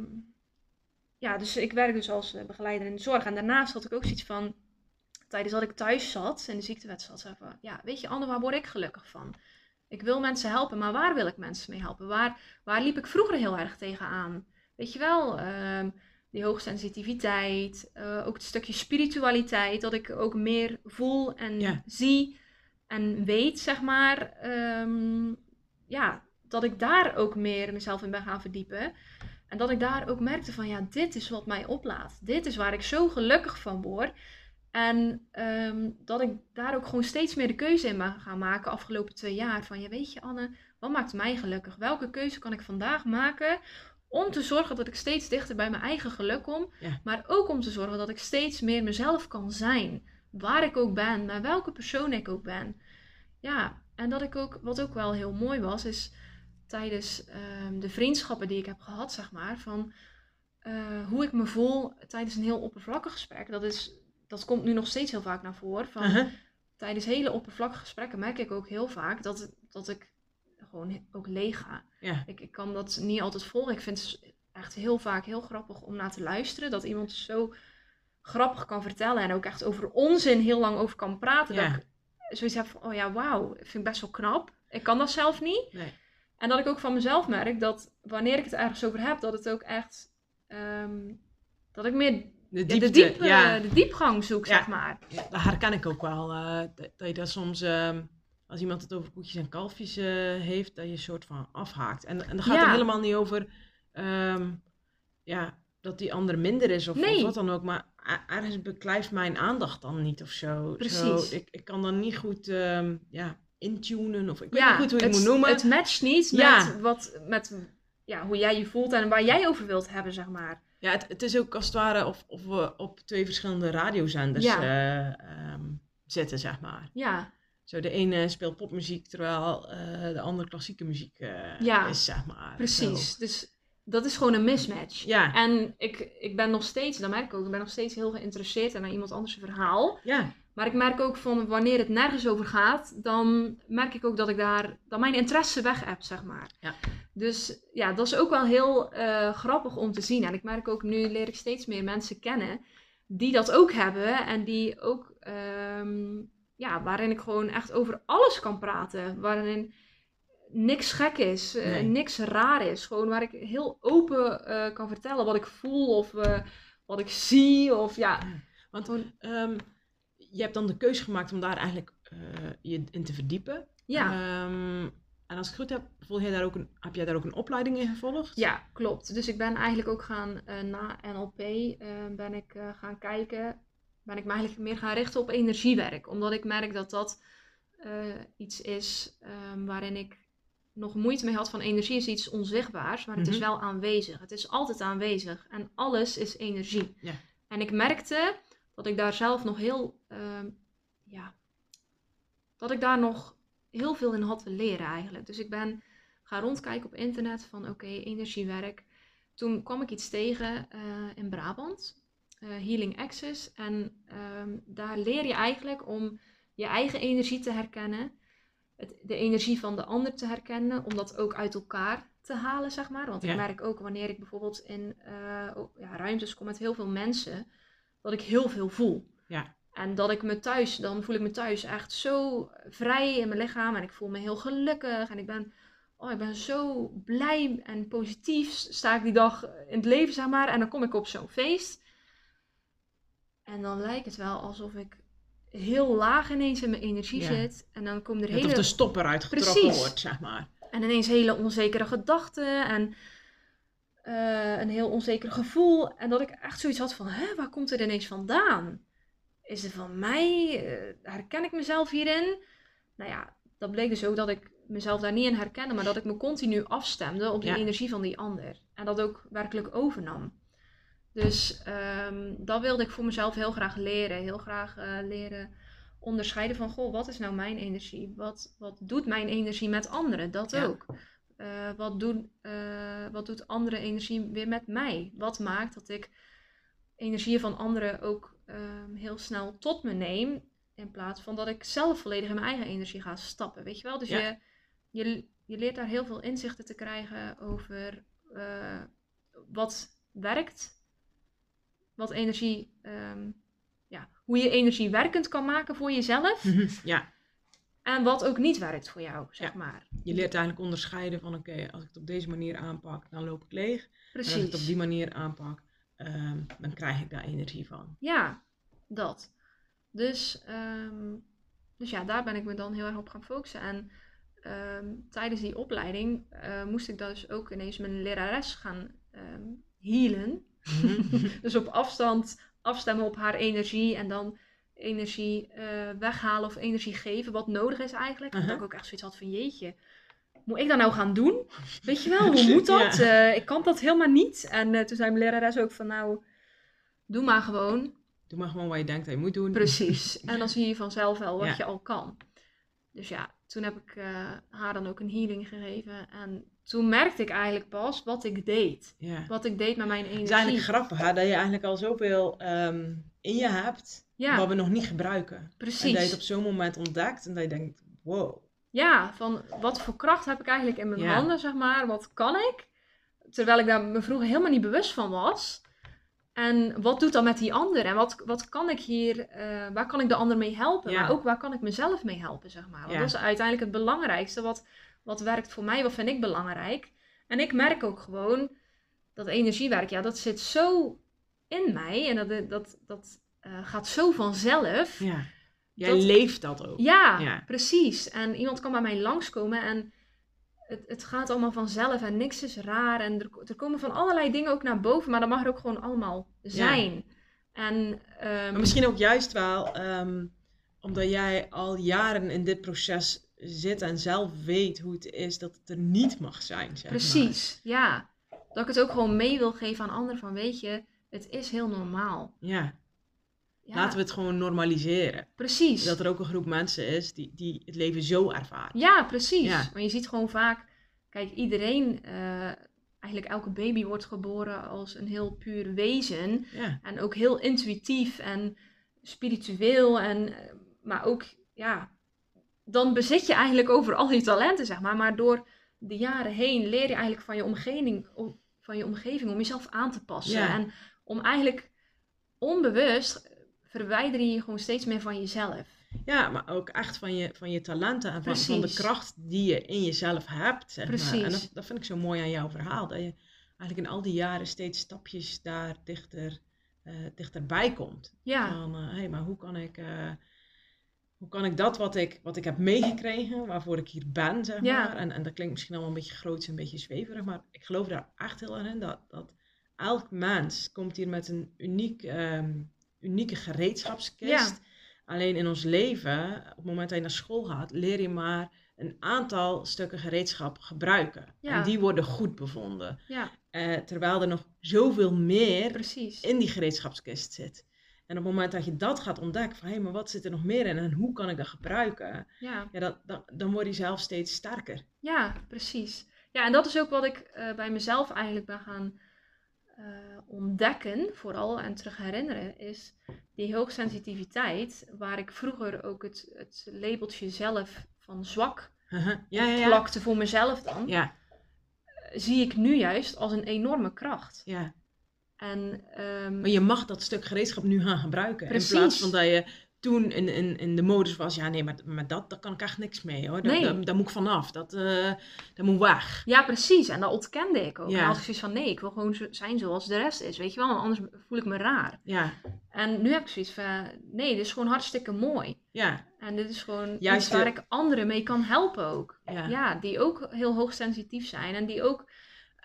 ja, dus ik werk dus als eh, begeleider in de zorg. En daarnaast had ik ook zoiets van. Tijdens dat ik thuis zat en de ziektewet zat, zei van, ja, weet je, Anne, waar word ik gelukkig van? Ik wil mensen helpen, maar waar wil ik mensen mee helpen? Waar, waar liep ik vroeger heel erg tegenaan? Weet je wel, um, die hoogsensitiviteit, uh, ook het stukje spiritualiteit, dat ik ook meer voel en zie en weet, zeg maar. Um, ja, dat ik daar ook meer mezelf in ben gaan verdiepen. En dat ik daar ook merkte van ja, dit is wat mij oplaat. Dit is waar ik zo gelukkig van word. En um, dat ik daar ook gewoon steeds meer de keuze in ben gaan maken afgelopen twee jaar. Van ja, weet je Anne, wat maakt mij gelukkig? Welke keuze kan ik vandaag maken om te zorgen dat ik steeds dichter bij mijn eigen geluk kom. Maar ook om te zorgen dat ik steeds meer mezelf kan zijn. Waar ik ook ben, met welke persoon ik ook ben. Ja, en dat ik ook, wat ook wel heel mooi was, is tijdens ehm, de vriendschappen die ik heb gehad, zeg maar, van eh, hoe ik me voel tijdens een heel oppervlakkig gesprek. Dat, is, dat komt nu nog steeds heel vaak naar voren. Van, uh-huh. Tijdens hele oppervlakkige gesprekken merk ik ook heel vaak dat, dat ik gewoon ook leeg ga. Ik, ik kan dat niet altijd volgen. Ik vind het echt heel vaak heel grappig om naar te luisteren. Dat iemand zo grappig kan vertellen en ook echt over onzin heel lang over kan praten. Dat ik zoiets heb van, oh ja, wauw, vind ik best wel knap. Ik kan dat zelf niet. Nee. En dat ik ook van mezelf merk dat wanneer ik het ergens over heb, dat het ook echt. Ehm, dat ik meer de, diepte, de, ja. de diepgang zoek, zeg maar. Dat herken ik ook wel. Uh, dat, je dat soms, ehm, als iemand het over koetjes en kalfjes uh, heeft, dat je een soort van afhaakt. En, en dan gaat het helemaal niet over um, ja, dat die ander minder is of, nee. of, wat dan ook. Maar ergens beklijft mijn aandacht dan niet of zo. Precies. Zo, ik, ik kan dan niet goed ja, intunen. Of ik weet niet goed hoe je het moet noemen. Het matcht niet met, wat, met ja, hoe jij je voelt en waar jij over wilt hebben, zeg maar. Ja, het, het is ook als het ware of, of we op twee verschillende radiozenders ja. uh, zitten, zeg maar. Ja. Zo, de ene speelt popmuziek, terwijl uh, de andere klassieke muziek uh, is, zeg maar. Precies. Dus dat is gewoon een mismatch. Ja. En ik, ik ben nog steeds, dat merk ik ook, ik ben nog steeds heel geïnteresseerd in naar iemand anders verhaal. Ja. Maar ik merk ook van wanneer het nergens over gaat, dan merk ik ook dat ik daar, dat mijn interesse weg heb, zeg maar. Ja. Dus ja, dat is ook wel heel uh, grappig om te zien. En ik merk ook nu leer ik steeds meer mensen kennen die dat ook hebben en die ook, um, ja, waarin ik gewoon echt over alles kan praten. Waarin niks gek is, uh, nee. niks raar is. Gewoon waar ik heel open uh, kan vertellen wat ik voel of wat ik zie. Of ja. Want gewoon, um, je hebt dan de keuze gemaakt om daar eigenlijk je in te verdiepen. Ja. Um, en als ik het goed heb, volg jij daar ook een, heb jij daar ook een opleiding in gevolgd? Ja, klopt. Dus ik ben eigenlijk ook gaan, na NLP, ben ik gaan kijken, ben ik me eigenlijk meer gaan richten op energiewerk. Omdat ik merk dat dat iets is um, waarin ik nog moeite mee had van energie is iets onzichtbaars, maar het mm -hmm. is wel aanwezig. Het is altijd aanwezig en alles is energie. Ja. En ik merkte dat ik daar zelf nog heel, uh, ja, dat ik daar nog heel veel in had te leren eigenlijk. Dus ik ben gaan rondkijken op internet van oké, okay, energiewerk. Toen kwam ik iets tegen uh, in Brabant, uh, Healing Access. En um, daar leer je eigenlijk om je eigen energie te herkennen het, de energie van de ander te herkennen, om dat ook uit elkaar te halen, zeg maar. Want Ja. ik merk ook wanneer ik bijvoorbeeld in eh, ja, ruimtes kom met heel veel mensen, dat ik heel veel voel. Ja. En dat ik me thuis, dan voel ik me thuis echt zo vrij in mijn lichaam en ik voel me heel gelukkig en ik ben, oh, ik ben zo blij en positief sta ik die dag in het leven, zeg maar. En dan kom ik op zo'n feest en dan lijkt het wel alsof ik heel laag ineens in mijn energie Ja. zit. En dan komen er Net hele... of de stopper uitgetrokken Precies. wordt, zeg maar. En ineens hele onzekere gedachten en eh, een heel onzeker gevoel. En dat ik echt zoiets had van, hè, waar komt het ineens vandaan? Is het van mij? Eh, herken ik mezelf hierin? Nou ja, dat bleek dus ook dat ik mezelf daar niet in herkende, maar dat ik me continu afstemde op die Ja. energie van die ander. En dat ook werkelijk overnam. Dus ehm, dat wilde ik voor mezelf heel graag leren. Heel graag eh, leren onderscheiden van, goh, wat is nou mijn energie? Wat, wat doet mijn energie met anderen? Dat Ja. ook. Eh, wat, doen, eh, wat doet andere energie weer met mij? Wat maakt dat ik energieën van anderen ook ehm, heel snel tot me neem, in plaats van dat ik zelf volledig in mijn eigen energie ga stappen, weet je wel? Dus Ja. je, je, je leert daar heel veel inzichten te krijgen over eh, wat werkt, wat energie, ehm, ja, hoe je energie werkend kan maken voor jezelf ja, en wat ook niet werkt voor jou, zeg Ja. maar. je leert eigenlijk onderscheiden van oké, als ik het op deze manier aanpak, dan loop ik leeg. En als ik Precies. het op die manier aanpak, ehm, dan krijg ik daar energie van. Ja, dat. Dus, ehm, dus ja, daar ben ik me dan heel erg op gaan focussen. En ehm, tijdens die opleiding eh, moest ik dus ook ineens mijn lerares gaan healen. *laughs* dus op afstand afstemmen op haar energie en dan energie eh, weghalen of energie geven, wat nodig is eigenlijk. Uh-huh. Dat ik ook echt zoiets had van jeetje, moet ik dat nou gaan doen? Weet je wel, hoe *laughs* moet dat? Ja. Eh, ik kan dat helemaal niet. En eh, toen zei mijn lerares ook van nou, doe maar gewoon. Doe maar gewoon wat je denkt dat je moet doen. Precies. *laughs* En dan zie je vanzelf wel wat Ja. je al kan. Dus ja, toen heb ik haar dan ook een healing gegeven. En toen merkte ik eigenlijk pas wat ik deed. Ja. Wat ik deed met mijn Het energie. is eigenlijk grappig hè, dat je eigenlijk al zoveel ehm, in je hebt, Ja. wat we nog niet gebruiken. En dat je het Precies. op zo'n moment ontdekt en dat je denkt, wow. Ja, van wat voor kracht heb ik eigenlijk in mijn Ja. handen, zeg maar. Wat kan ik? Terwijl ik daar me vroeger helemaal niet bewust van was. En wat doet dat met die ander? En wat, wat kan ik hier, eh, waar kan ik de ander mee helpen? Ja. Maar ook waar kan ik mezelf mee helpen, zeg maar. Want Ja. dat is uiteindelijk het belangrijkste. Wat, wat werkt voor mij, wat vind ik belangrijk? En ik merk ook gewoon dat energiewerk, ja, dat zit zo in mij. En dat, dat, dat eh, gaat zo vanzelf. Ja. Jij Dat- leeft dat ook. Ja, Ja. precies. En iemand kan bij mij langskomen en het, het gaat allemaal vanzelf en niks is raar. En er, er komen van allerlei dingen ook naar boven, maar dat mag er ook gewoon allemaal zijn. En ehm, Maar misschien ook juist wel ehm, omdat jij al jaren in dit proces zit en zelf weet hoe het is dat het er niet mag zijn. Zeg maar. precies, ja. Dat ik het ook gewoon mee wil geven aan anderen van, weet je, het is heel normaal. Ja. Laten we het gewoon normaliseren. Precies. Dat er ook een groep mensen is die, die het leven zo ervaren. Ja, precies. Ja. Maar je ziet gewoon vaak, kijk, iedereen, uh, eigenlijk elke baby wordt geboren als een heel puur wezen. Ja. En ook heel intuïtief en spiritueel. En, eh, maar ook, ja, dan bezit je eigenlijk over al die talenten, zeg maar. Maar door de jaren heen leer je eigenlijk van je omgeving, van je omgeving om jezelf aan te passen. En om eigenlijk onbewust verwijder je je gewoon steeds meer van jezelf. Ja, maar ook echt van je, van je talenten en van, van de kracht die je in jezelf hebt. Zeg Precies. Maar. En dat, dat vind ik zo mooi aan jouw verhaal. Dat je eigenlijk in al die jaren steeds stapjes daar dichter, uh, dichterbij komt. Ja. Van, hé, uh, hey, maar hoe kan ik... Uh, hoe kan ik dat wat ik, wat ik heb meegekregen, waarvoor ik hier ben, zeg maar. En, en dat klinkt misschien allemaal een beetje groot en een beetje zweverig, maar ik geloof daar echt heel erg in. Dat, dat elk mens komt hier met een uniek, um, unieke gereedschapskist. Alleen in ons leven, op het moment dat je naar school gaat, leer je maar een aantal stukken gereedschap gebruiken. En die worden goed bevonden. Ja. Uh, terwijl er nog zoveel meer Precies. in die gereedschapskist zit. En op het moment dat je dat gaat ontdekken, van hé, hey, maar wat zit er nog meer in en hoe kan ik dat gebruiken? Ja. ja dat, dat, dan word je zelf steeds sterker. Ja, precies. Ja, en dat is ook wat ik uh, bij mezelf eigenlijk ben gaan uh, ontdekken, vooral en terug herinneren, is die hoogsensitiviteit, waar ik vroeger ook het, het labeltje zelf van zwak uh -huh. ja, ja, ja. plakte voor mezelf dan, ja. zie ik nu juist als een enorme kracht. Ja. En, um, maar je mag dat stuk gereedschap nu gaan gebruiken. Precies. In plaats van dat je toen in, in, in de modus was, ja nee, maar met dat, daar kan ik echt niks mee hoor. nee. daar, daar, moet ik vanaf, dat, uh, dat moet weg. Ja, precies. En dat ontkende ik ook. Ja. En als ik zoiets van, nee, ik wil gewoon zijn zoals de rest is, weet je wel. Anders voel ik me raar. Ja. En nu heb ik zoiets van, nee, dit is gewoon hartstikke mooi. Ja. En dit is gewoon Juist iets waar ik anderen mee kan helpen ook. Ja. ja, die ook heel hoogsensitief zijn en die ook...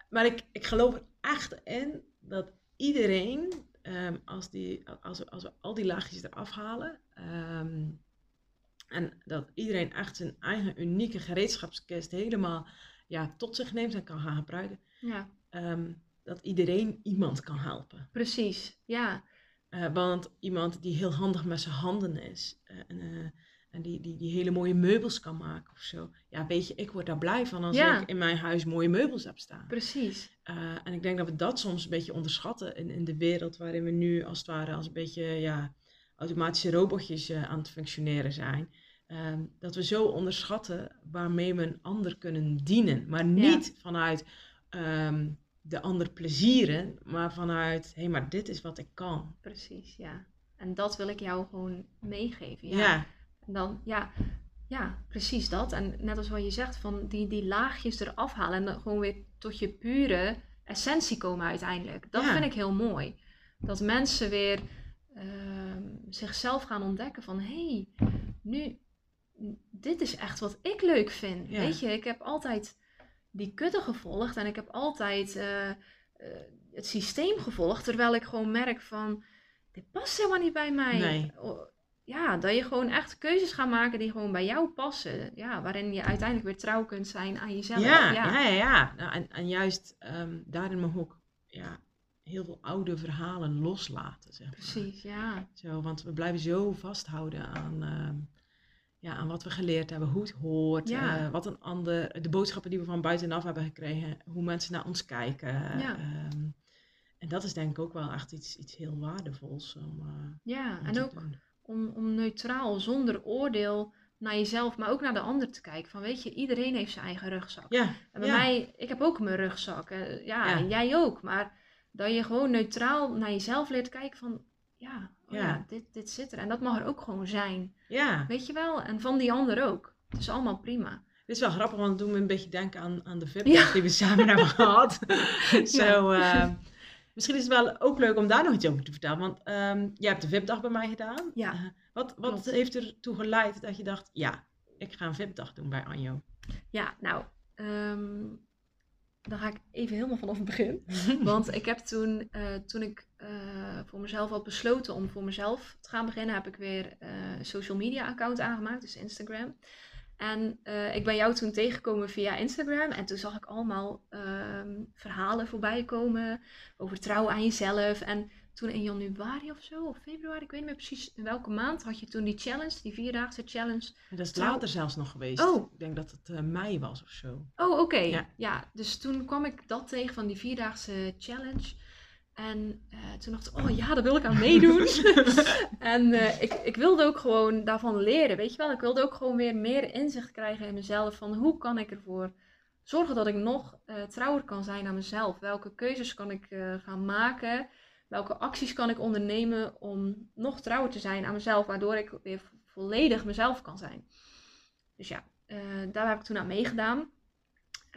Maar ik, ik geloof er echt in dat iedereen, um, als, die, als, we, als we al die laagjes eraf halen, um, en dat iedereen echt zijn eigen unieke gereedschapskist helemaal ja, tot zich neemt en kan gaan gebruiken, ja. Um, dat iedereen iemand kan helpen. Precies, ja. Uh, want iemand die heel handig met zijn handen is, uh, en, uh, en die, die, die hele mooie meubels kan maken of zo. Ja, weet je, ik word daar blij van als ik in mijn huis mooie meubels heb staan. Precies. Uh, en ik denk dat we dat soms een beetje onderschatten in, in de wereld waarin we nu als het ware als een beetje ja, automatische robotjes uh, aan het functioneren zijn. Um, dat we zo onderschatten waarmee we een ander kunnen dienen. Maar niet vanuit um, de ander plezieren, maar vanuit, hé, hey, maar dit is wat ik kan. Precies, ja. En dat wil ik jou gewoon meegeven. ja. ja. En dan, ja, ja, precies dat. En net als wat je zegt, van die, die laagjes eraf halen en dan gewoon weer tot je pure essentie komen uiteindelijk. Dat vind ik heel mooi. Dat mensen weer uh, zichzelf gaan ontdekken van, hé, hey, nu, dit is echt wat ik leuk vind. Weet je, ik heb altijd die kutte gevolgd en ik heb altijd uh, uh, het systeem gevolgd, terwijl ik gewoon merk van, dit past helemaal niet bij mij. Nee ja, dat je gewoon echt keuzes gaat maken die gewoon bij jou passen. Ja, waarin je uiteindelijk weer trouw kunt zijn aan jezelf. Ja, ja, ja. ja. Nou, en, en juist um, daarin mag ook ja, heel veel oude verhalen loslaten. Zeg maar. Precies, ja. Zo, want we blijven zo vasthouden aan, uh, ja, aan wat we geleerd hebben, hoe het hoort, ja. uh, wat een ander, de boodschappen die we van buitenaf hebben gekregen, hoe mensen naar ons kijken. Ja. Um, en dat is denk ik ook wel echt iets, iets heel waardevols om, uh, ja, om en ook doen om, om neutraal, zonder oordeel naar jezelf, maar ook naar de ander te kijken. Van weet je, iedereen heeft zijn eigen rugzak. Ja, en bij mij, ik heb ook mijn rugzak. Uh, ja, ja, en jij ook. Maar dat je gewoon neutraal naar jezelf leert kijken van, ja, oh ja. dit, dit zit er. En dat mag er ook gewoon zijn. Ja. Weet je wel? En van die ander ook. Het is allemaal prima. Dit is wel grappig, want het doet me een beetje denken aan, aan de VIP die we samen hebben *laughs* gehad. Zo, uh, Misschien is het wel ook leuk om daar nog iets over te vertellen. Want um, jij hebt de VIP-dag bij mij gedaan. Ja. Uh, wat wat heeft ertoe geleid dat je dacht, ja, ik ga een VIP-dag doen bij Anjo? Ja, nou, um, dan ga ik even helemaal vanaf het begin. *laughs* Want ik heb toen, uh, toen ik uh, voor mezelf had besloten om voor mezelf te gaan beginnen, heb ik weer een social media account aangemaakt, dus Instagram. En uh, ik ben jou toen tegengekomen via Instagram. En toen zag ik allemaal uh, verhalen voorbij komen over trouwen aan jezelf. En toen in januari of zo, of februari, ik weet niet meer precies in welke maand, had je toen die challenge, die vierdaagse challenge. dat is later zelfs nog geweest. Oh. Ik denk dat het uh, mei was of zo. Oh, oké. Ja. ja, dus toen kwam ik dat tegen van die vierdaagse challenge. En uh, toen dacht ik, oh ja, daar wil ik aan meedoen. *laughs* en uh, ik, ik wilde ook gewoon daarvan leren, weet je wel. Ik wilde ook gewoon weer meer inzicht krijgen in mezelf. Van hoe kan ik ervoor zorgen dat ik nog uh, trouwer kan zijn aan mezelf? Welke keuzes kan ik gaan maken? Welke acties kan ik ondernemen om nog trouwer te zijn aan mezelf? Waardoor ik weer volledig mezelf kan zijn. Dus ja, daar heb ik toen aan meegedaan.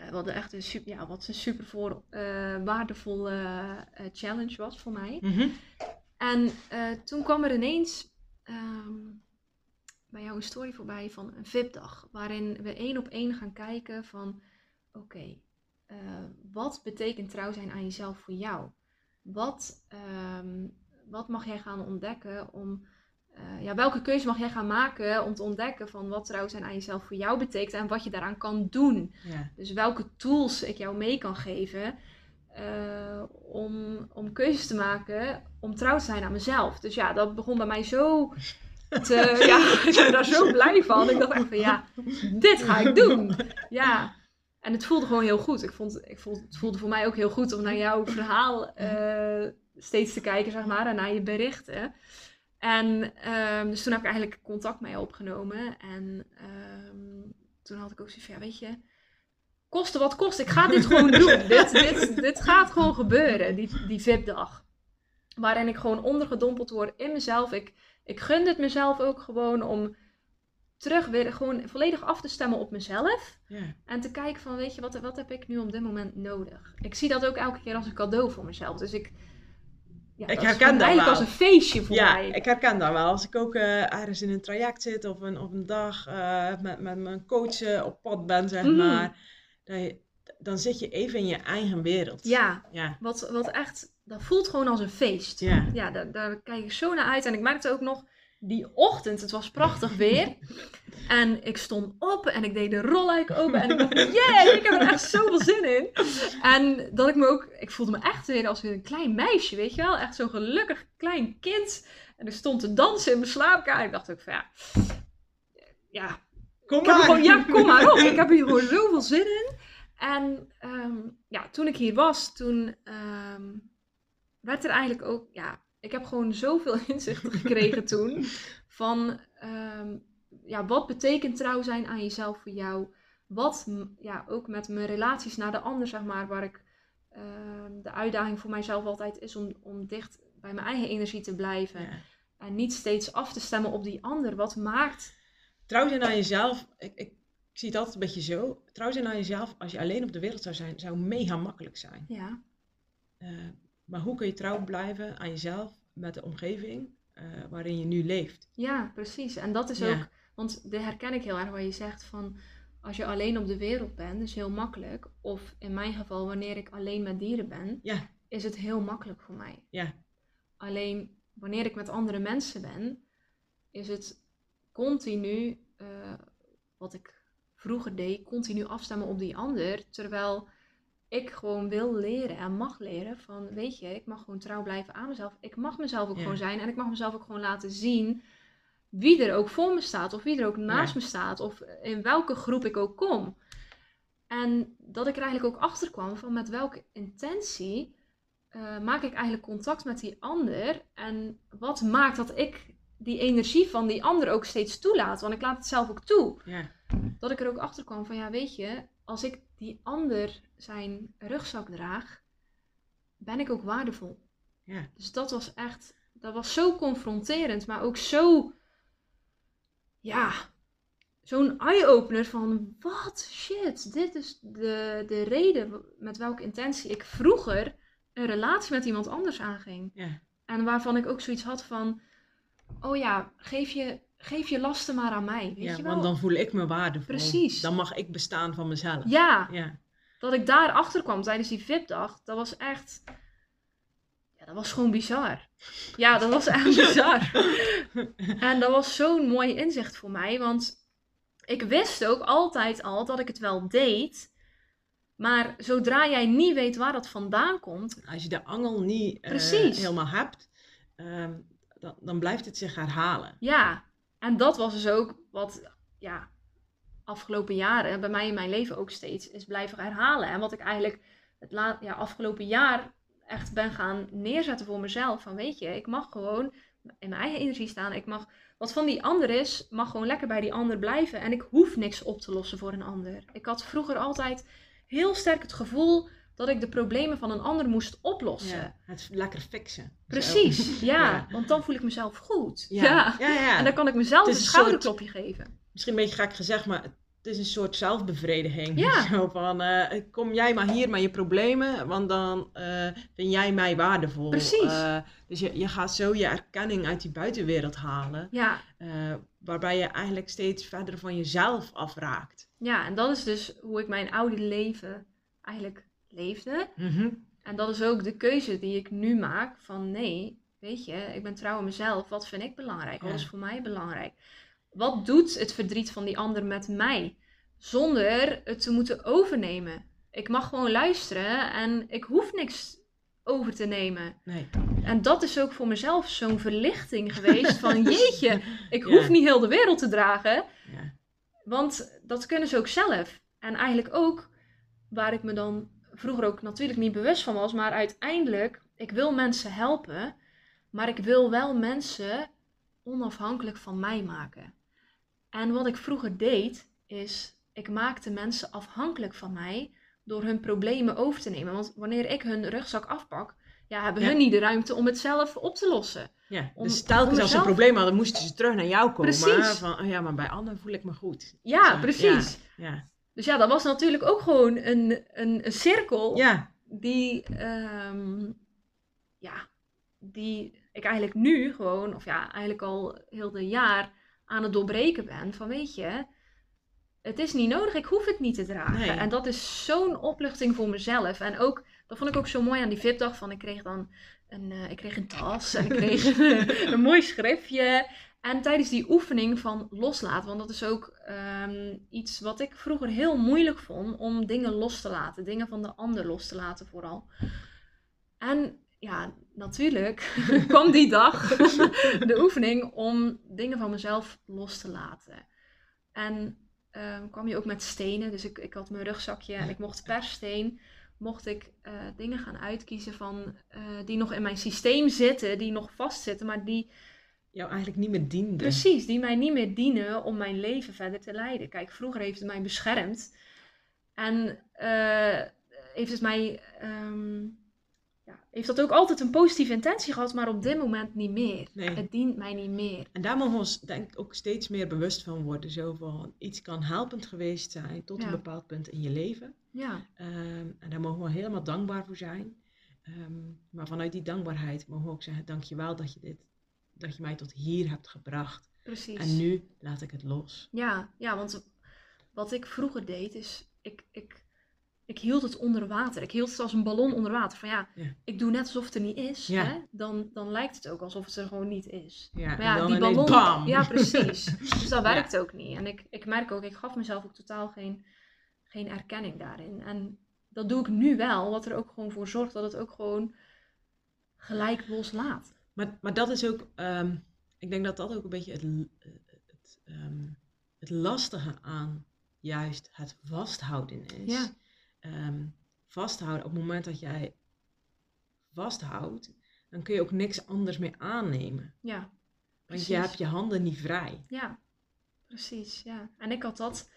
Uh, wat echt een super, ja, wat een super voor, uh, waardevolle uh, challenge was voor mij. Mm En toen kwam er ineens um, bij jou een story voorbij van een VIP-dag. Waarin we één op één gaan kijken van... Oké, okay, wat betekent trouw zijn aan jezelf voor jou? Wat, um, wat mag jij gaan ontdekken om uh, ja, welke keuze mag jij gaan maken om te ontdekken van wat trouw zijn aan jezelf voor jou betekent en wat je daaraan kan doen. Ja. Dus welke tools ik jou mee kan geven uh, om, om keuzes te maken om trouw te zijn aan mezelf. Dus ja, dat begon bij mij zo te, *laughs* ja, ik ben daar zo blij van. Ik dacht echt van ja, dit ga ik doen. Ja. En het voelde gewoon heel goed. Ik vond, ik vond, het voelde voor mij ook heel goed om naar jouw verhaal uh, steeds te kijken, zeg maar, en naar je berichten. En um, dus toen heb ik eigenlijk contact mee opgenomen. En um, toen had ik ook zoiets van, ja, weet je, koste wat kost, ik ga dit *laughs* gewoon doen. dit, dit, dit gaat gewoon gebeuren, die, die VIP-dag. Waarin ik gewoon ondergedompeld word in mezelf. Ik, ik gun het mezelf ook gewoon om terug weer gewoon volledig af te stemmen op mezelf. En te kijken van, weet je, wat, wat heb ik nu op dit moment nodig? Ik zie dat ook elke keer als een cadeau voor mezelf. Dus ik ja, ik herken dat eigenlijk als een feestje voor ja, mij. ik herken dat wel. Als ik ook uh, ergens in een traject zit of een, of een dag uh, met, met mijn coach op pad ben, zeg mm. maar. Dan, dan zit je even in je eigen wereld. Ja, ja. Wat, wat echt, dat voelt gewoon als een feest. Ja, ja daar, daar kijk ik zo naar uit. En ik merkte ook nog die ochtend, het was prachtig weer. *laughs* En ik stond op en ik deed de rolluik open. En ik dacht, *laughs* yeah, ik heb er echt zoveel zin in. En dat ik me ook, ik voelde me echt weer als een klein meisje, weet je wel. Echt zo'n gelukkig klein kind. En ik stond te dansen in mijn slaapkamer. Ik dacht ook van, ja, ja. Kom maar. Gewoon, ja, kom maar op. Ik heb hier gewoon *laughs* zoveel zin in. En um, ja, toen ik hier was, toen um, werd er eigenlijk ook, ja, ik heb gewoon zoveel *laughs* inzichten gekregen toen. Van um, ja, wat betekent trouw zijn aan jezelf voor jou? Wat ja, ook met mijn relaties naar de ander, zeg maar, waar ik uh, de uitdaging voor mijzelf altijd is om, om dicht bij mijn eigen energie te blijven. En niet steeds af te stemmen op die ander. Wat maakt. Trouw zijn aan jezelf, ik, ik, ik zie het altijd een beetje zo. Trouw zijn aan jezelf, als je alleen op de wereld zou zijn, zou mega makkelijk zijn. Ja. Uh, maar hoe kun je trouw blijven aan jezelf met de omgeving uh, waarin je nu leeft? Ja, precies. En dat is ook, want dat herken ik heel erg waar je zegt van als je alleen op de wereld bent, is heel makkelijk. Of in mijn geval, wanneer ik alleen met dieren ben, ja. is het heel makkelijk voor mij. Ja. Alleen wanneer ik met andere mensen ben, is het continu, uh, wat ik vroeger deed, continu afstemmen op die ander. Terwijl ik gewoon wil leren en mag leren van, weet je, ik mag gewoon trouw blijven aan mezelf. Ik mag mezelf ook gewoon zijn en ik mag mezelf ook gewoon laten zien wie er ook voor me staat of wie er ook naast me staat of in welke groep ik ook kom. En dat ik er eigenlijk ook achter kwam van met welke intentie uh, maak ik eigenlijk contact met die ander en wat maakt dat ik die energie van die ander ook steeds toelaat, want ik laat het zelf ook toe. Ja. Dat ik er ook achter kwam van ja, weet je, als ik die ander zijn rugzak draag, ben ik ook waardevol. Ja. Dus dat was echt, dat was zo confronterend, maar ook zo, ja, zo'n eye-opener van, wat shit, dit is de, de reden met welke intentie ik vroeger een relatie met iemand anders aanging. Ja. En waarvan ik ook zoiets had van, oh ja, geef je geef je lasten maar aan mij. Weet ja, je wel? want dan voel ik me waardevol. Precies. Dan mag ik bestaan van mezelf. Ja. ja. Dat ik daar achter kwam tijdens die VIP-dag, dat was echt. Ja, dat was gewoon bizar. Ja, dat was echt *laughs* bizar. en dat was zo'n mooi inzicht voor mij, want ik wist ook altijd al dat ik het wel deed. Maar zodra jij niet weet waar dat vandaan komt. Als je de angel niet uh, helemaal hebt, uh, dan, dan blijft het zich herhalen. Ja, en dat was dus ook wat ja, afgelopen jaren bij mij in mijn leven ook steeds is blijven herhalen. En wat ik eigenlijk het ja, afgelopen jaar echt ben gaan neerzetten voor mezelf. Van weet je, ik mag gewoon in mijn eigen energie staan. Ik mag, wat van die ander is, mag gewoon lekker bij die ander blijven. En ik hoef niks op te lossen voor een ander. Ik had vroeger altijd heel sterk het gevoel dat ik de problemen van een ander moest oplossen. Ja, het lekker fixen. Precies, *laughs* ja, Want dan voel ik mezelf goed. Ja, ja. En dan kan ik mezelf een schouderklopje geven. Misschien een beetje gek gezegd, maar het is een soort zelfbevrediging. Ja. *laughs* Zo van, uh, kom jij maar hier met je problemen, want dan uh, vind jij mij waardevol. Precies. Uh, dus je, je gaat zo je erkenning uit die buitenwereld halen. Ja. waarbij je eigenlijk steeds verder van jezelf afraakt. Ja, en dat is dus hoe ik mijn oude leven eigenlijk leefde. Mm En dat is ook de keuze die ik nu maak van nee, weet je, ik ben trouw aan mezelf. Wat vind ik belangrijk? Wat is voor mij belangrijk? Wat doet het verdriet van die ander met mij? Zonder het te moeten overnemen. Ik mag gewoon luisteren en ik hoef niks over te nemen. Nee. En dat is ook voor mezelf zo'n verlichting geweest *laughs* van jeetje, ik hoef niet heel de wereld te dragen. Ja. Want dat kunnen ze ook zelf. En eigenlijk ook waar ik me dan vroeger ook natuurlijk niet bewust van was, maar uiteindelijk, ik wil mensen helpen, maar ik wil wel mensen onafhankelijk van mij maken. En wat ik vroeger deed, is ik maakte mensen afhankelijk van mij door hun problemen over te nemen. Want wanneer ik hun rugzak afpak, ja, hebben hun niet de ruimte om het zelf op te lossen. Ja, om, dus telkens als ze een probleem hadden, moesten ze terug naar jou komen. Precies. Van, oh ja, maar bij anderen voel ik me goed. Ja, precies. Ja, Dus ja, dat was natuurlijk ook gewoon een, een, een cirkel ja. die, um, ja, die ik eigenlijk nu gewoon, of ja, eigenlijk al heel de jaar aan het doorbreken ben. Van weet je, het is niet nodig, ik hoef het niet te dragen. En dat is zo'n opluchting voor mezelf. En ook, dat vond ik ook zo mooi aan die VIP-dag. Van ik kreeg dan een, uh, ik kreeg een tas en ik kreeg *laughs* een mooi schriftje. En tijdens die oefening van loslaten, want dat is ook um, iets wat ik vroeger heel moeilijk vond om dingen los te laten. Dingen van de ander los te laten vooral. En ja, natuurlijk *laughs* kwam die dag *laughs* de oefening om dingen van mezelf los te laten. En um, kwam je ook met stenen. Dus ik, ik had mijn rugzakje en ik mocht per steen mocht ik uh, dingen gaan uitkiezen van uh, die nog in mijn systeem zitten, die nog vastzitten, maar die jou eigenlijk niet meer dienen. Precies, die mij niet meer dienen om mijn leven verder te leiden. Kijk, vroeger heeft het mij beschermd en uh, heeft het mij um, ja, heeft dat ook altijd een positieve intentie gehad, maar op dit moment niet meer. Het dient mij niet meer. En daar mogen we ons denk ik ook steeds meer bewust van worden. Zo van, iets kan helpend geweest zijn tot een bepaald punt in je leven. Ja. Um, en daar mogen we helemaal dankbaar voor zijn. Um, maar vanuit die dankbaarheid mogen we ook zeggen, dankjewel dat je, dit, dat je mij tot hier hebt gebracht. Precies. En nu laat ik het los. Ja, ja want wat ik vroeger deed is, ik, ik ik hield het onder water. Ik hield het als een ballon onder water. Van ja, ik doe net alsof het er niet is. Ja. Hè? Dan, dan lijkt het ook alsof het er gewoon niet is. Ja, maar ja, die ballon. Bam. Ja, precies. *laughs* dus dat werkt ook niet. En ik, ik merk ook, ik gaf mezelf ook totaal geen, geen erkenning daarin. En dat doe ik nu wel, wat er ook gewoon voor zorgt dat het ook gewoon gelijk loslaat. Maar, maar dat is ook, um, ik denk dat dat ook een beetje het, het, um, het lastige aan juist het vasthouden is. Ja um, vasthouden, op het moment dat jij vasthoudt, dan kun je ook niks anders meer aannemen. Ja. Want je hebt je handen niet vrij. Ja, precies. Ja. En ik had dat,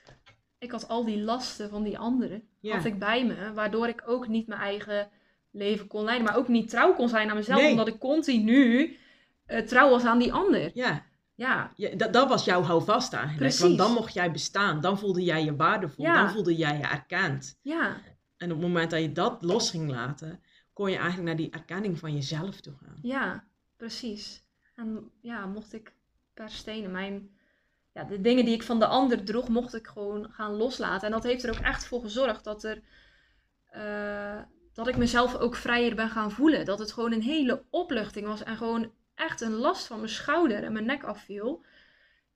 ik had al die lasten van die anderen, had ik bij me, waardoor ik ook niet mijn eigen leven kon leiden, maar ook niet trouw kon zijn aan mezelf, omdat ik continu uh, trouw was aan die ander. Ja. Ja. ja dat, dat was jouw houvast eigenlijk. Precies. Want dan mocht jij bestaan. Dan voelde jij je waardevol. Ja. Dan voelde jij je erkend. Ja. En op het moment dat je dat los ging laten, kon je eigenlijk naar die erkenning van jezelf toe gaan. Ja, precies. En ja, mocht ik per stenen mijn... Ja, de dingen die ik van de ander droeg, mocht ik gewoon gaan loslaten. En dat heeft er ook echt voor gezorgd dat er... Uh, dat ik mezelf ook vrijer ben gaan voelen. Dat het gewoon een hele opluchting was en gewoon echt een last van mijn schouder en mijn nek afviel.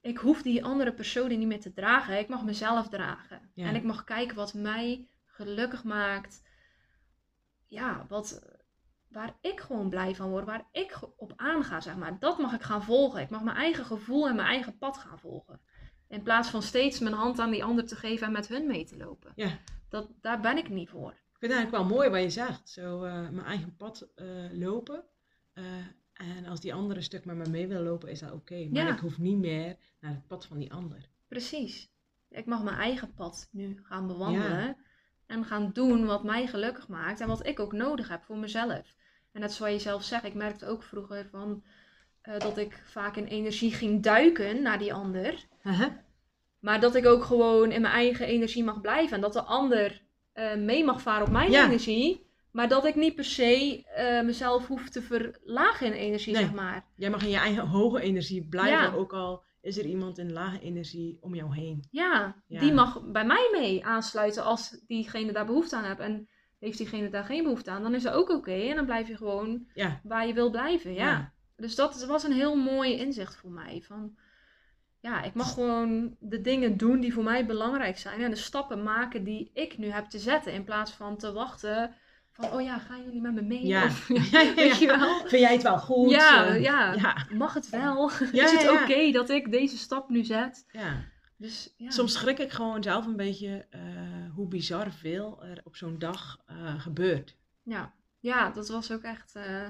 ik hoef die andere persoon niet meer te dragen. Ik mag mezelf dragen. En ik mag kijken wat mij gelukkig maakt. Ja, wat, waar ik gewoon blij van word, waar ik op aanga, zeg maar. Dat mag ik gaan volgen. Ik mag mijn eigen gevoel en mijn eigen pad gaan volgen. In plaats van steeds mijn hand aan die ander te geven en met hun mee te lopen. Ja. Dat, daar ben ik niet voor. Ik vind het eigenlijk wel mooi wat je zegt. Zo uh, mijn eigen pad uh, lopen. Uh, en als die andere stuk met me mee wil lopen, is dat oké. Maar ik hoef niet meer naar het pad van die ander. Precies. Ik mag mijn eigen pad nu gaan bewandelen. En gaan doen wat mij gelukkig maakt. En wat ik ook nodig heb voor mezelf. En dat is wat je zelf zegt. Ik merkte ook vroeger van, dat ik vaak in energie ging duiken naar die ander. Maar dat ik ook gewoon in mijn eigen energie mag blijven. En dat de ander uh, mee mag varen op mijn energie. Maar dat ik niet per se uh, mezelf hoef te verlagen in energie, zeg maar. Jij mag in je eigen hoge energie blijven, ook al is er iemand in lage energie om jou heen. Ja, die mag bij mij mee aansluiten als diegene daar behoefte aan heeft. En heeft diegene daar geen behoefte aan, dan is dat ook oké. En dan blijf je gewoon waar je wil blijven, ja. Dus dat was een heel mooi inzicht voor mij. Van, ja, ik mag gewoon de dingen doen die voor mij belangrijk zijn. En de stappen maken die ik nu heb te zetten. In plaats van te wachten van, oh ja, gaan jullie met me mee? Ja. Of, *laughs* weet je wel? Vind jij het wel goed? Ja, ja. mag het wel? *laughs* is het oké dat ik deze stap nu zet? Ja. Dus, ja. Soms schrik ik gewoon zelf een beetje uh, hoe bizar veel er op zo'n dag uh, gebeurt. Ja. ja, dat was ook echt... Uh,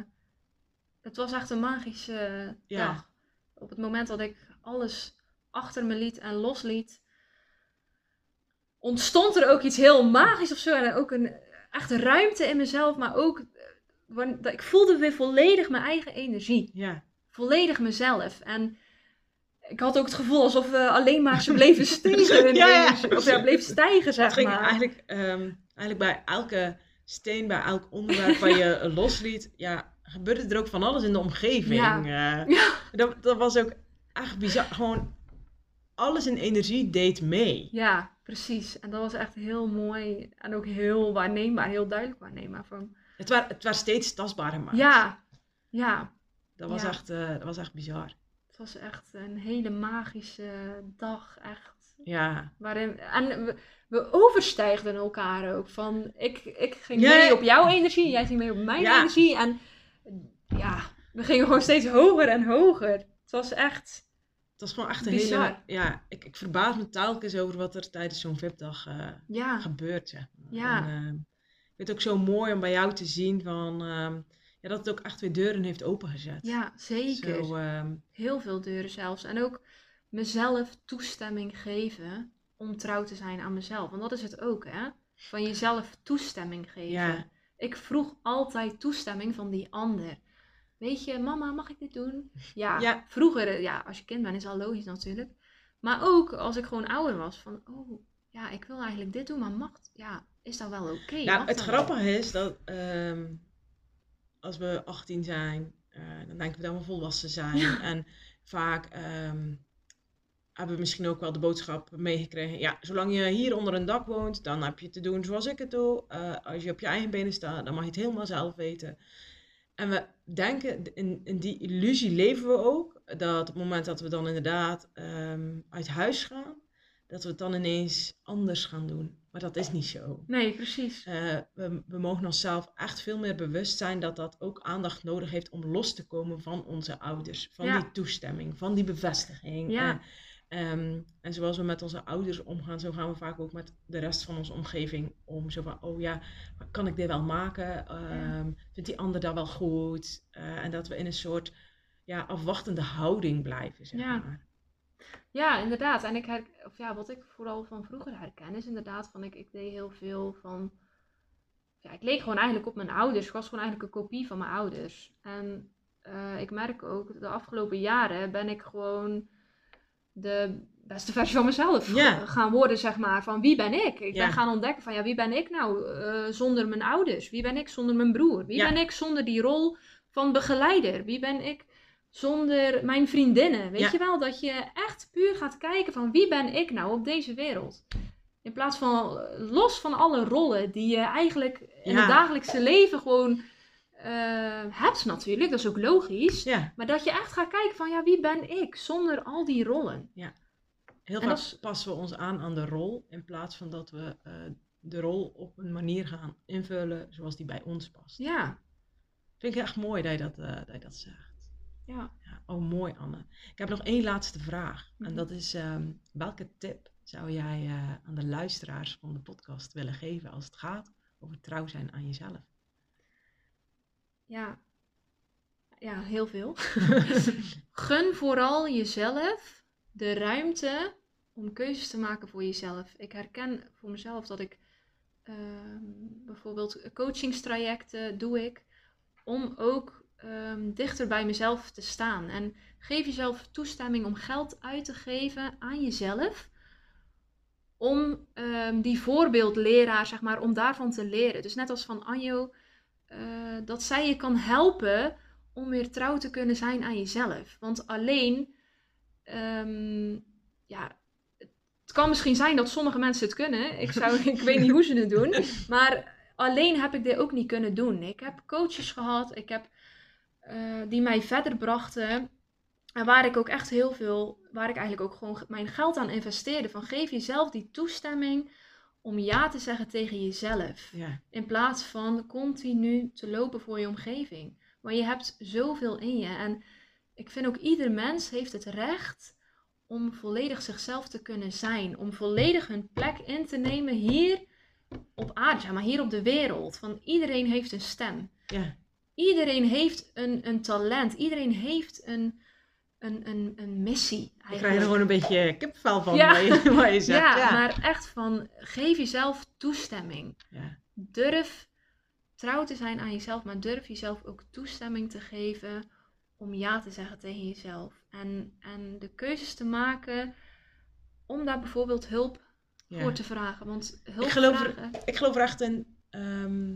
het was echt een magische dag. Op het moment dat ik alles achter me liet en losliet, ontstond er ook iets heel magisch of zo. En ook een echt ruimte in mezelf, maar ook, ik voelde weer volledig mijn eigen energie. Ja. Volledig mezelf. En ik had ook het gevoel alsof we alleen maar ze bleven *laughs* stijgen. ja, ja. Of ja, bleven stijgen, zeg het maar. Eigenlijk, um, eigenlijk bij elke steen, bij elk onderwerp waar je *laughs* losliet, ja, gebeurde er ook van alles in de omgeving. Ja. Uh, ja. Dat, dat was ook echt bizar. Gewoon alles in energie deed mee. Ja, precies. En dat was echt heel mooi en ook heel waarneembaar, heel duidelijk waarneembaar. Van... Het, was, het was steeds tastbaar gemaakt. Ja, ja. Dat was, Echt, uh, dat was echt bizar. Het was echt een hele magische dag, echt. Ja. Waarin, en we, we overstijgden elkaar ook. Van, ik, ik ging mee op jouw energie, jij ging mee op mijn energie. En ja, we gingen gewoon steeds hoger en hoger. Het was echt dat is gewoon echt een hele... Ja, ik, ik verbaas me telkens over wat er tijdens zo'n VIP-dag uh, gebeurt. Zeg Ja. En, uh, ik vind het ook zo mooi om bij jou te zien van... Uh, ja, dat het ook echt weer deuren heeft opengezet. Ja, zeker. Zo, ehm, Heel veel deuren zelfs. En ook mezelf toestemming geven om trouw te zijn aan mezelf. Want dat is het ook, hè? Van jezelf toestemming geven. Ja. Ik vroeg altijd toestemming van die ander. Weet je, mama, mag ik dit doen? Ja, vroeger, eh, ja, als je kind bent is al logisch natuurlijk. Maar ook als ik gewoon ouder was, van, oh, ja, ik wil eigenlijk dit doen, maar mag, ja, is dat wel oké? nou, het grappige is dat ehm, als we 18 zijn, uh, dan denken we dat we volwassen zijn. en vaak ehm, hebben we misschien ook wel de boodschap meegekregen. Ja, zolang je hier onder een dak woont, dan heb je te doen zoals ik het doe. Uh, als je op je eigen benen staat, dan mag je het helemaal zelf weten. En we denken, in, in die illusie leven we ook, dat op het moment dat we dan inderdaad ehm, uit huis gaan, dat we het dan ineens anders gaan doen. Maar dat is niet zo. Nee, precies. Uh, we, we mogen onszelf echt veel meer bewust zijn dat dat ook aandacht nodig heeft om los te komen van onze ouders. Van die toestemming, van die bevestiging. Ja. Ehm, en zoals we met onze ouders omgaan, zo gaan we vaak ook met de rest van onze omgeving om. Zo van, oh ja, kan ik dit wel maken? Um, Vindt die ander dat wel goed? Uh, en dat we in een soort ja, afwachtende houding blijven, zeg ja. maar. Ja, inderdaad. En ik her, of ja, wat ik vooral van vroeger herken, is inderdaad van ik, ik deed heel veel van. Ja, ik leek gewoon eigenlijk op mijn ouders. Ik was gewoon eigenlijk een kopie van mijn ouders. En uh, ik merk ook, de afgelopen jaren ben ik gewoon de beste versie van mezelf gaan worden, zeg maar. Van wie ben ik? Ik ben gaan ontdekken van ja, wie ben ik nou uh, zonder mijn ouders? Wie ben ik zonder mijn broer? Wie ben ik zonder die rol van begeleider? Wie ben ik zonder mijn vriendinnen? Weet je wel, dat je echt puur gaat kijken van wie ben ik nou op deze wereld? In plaats van los van alle rollen die je eigenlijk in het dagelijkse leven gewoon hebt natuurlijk, dat is ook logisch. Ja. Maar dat je echt gaat kijken van, ja, wie ben ik zonder al die rollen? Ja. Heel vaak passen we ons aan aan de rol in plaats van dat we de rol op een manier gaan invullen zoals die bij ons past. Ja. Vind ik echt mooi dat je dat, dat, je dat zegt. Ja. ja. Oh, mooi Anne. Ik heb nog één laatste vraag. En mhm. dat is, ehm, welke tip zou jij uh, aan de luisteraars van de podcast willen geven als het gaat over trouw zijn aan jezelf? Ja, ja heel veel. *laughs* Gun vooral jezelf de ruimte om keuzes te maken voor jezelf. Ik herken voor mezelf dat ik uh, bijvoorbeeld coachingstrajecten doe ik om ook um, dichter bij mezelf te staan. En geef jezelf toestemming om geld uit te geven aan jezelf. Om um, die voorbeeldleraar, zeg maar, om daarvan te leren. Dus net als van Anjo, uh, dat zij je kan helpen om weer trouw te kunnen zijn aan jezelf. Want alleen, um, ja, het kan misschien zijn dat sommige mensen het kunnen. Ik, zou, *laughs* ik weet niet hoe ze het doen. Maar alleen heb ik dit ook niet kunnen doen. Ik heb coaches gehad, ik heb uh, die mij verder brachten. En waar ik ook echt heel veel, waar ik eigenlijk ook gewoon mijn geld aan investeerde. Van geef jezelf die toestemming om ja te zeggen tegen jezelf. Ja. In plaats van continu te lopen voor je omgeving. Maar je hebt zoveel in je. En ik vind ook ieder mens heeft het recht om volledig zichzelf te kunnen zijn. Om volledig hun plek in te nemen hier op aarde, maar hier op de wereld. Van iedereen heeft een stem. Ja. Iedereen heeft een, een talent. Iedereen heeft een, een, een, een missie. Eigenlijk. Ik krijg er gewoon een beetje kipvel van ja. je, je zegt. Ja, ja, maar echt van geef jezelf toestemming. Ja. Durf trouw te zijn aan jezelf, maar durf jezelf ook toestemming te geven om ja te zeggen tegen jezelf. En, en de keuzes te maken om daar bijvoorbeeld hulp voor te vragen. Want hulp ik geloof, vragen... er, ik geloof er echt in. Ehm,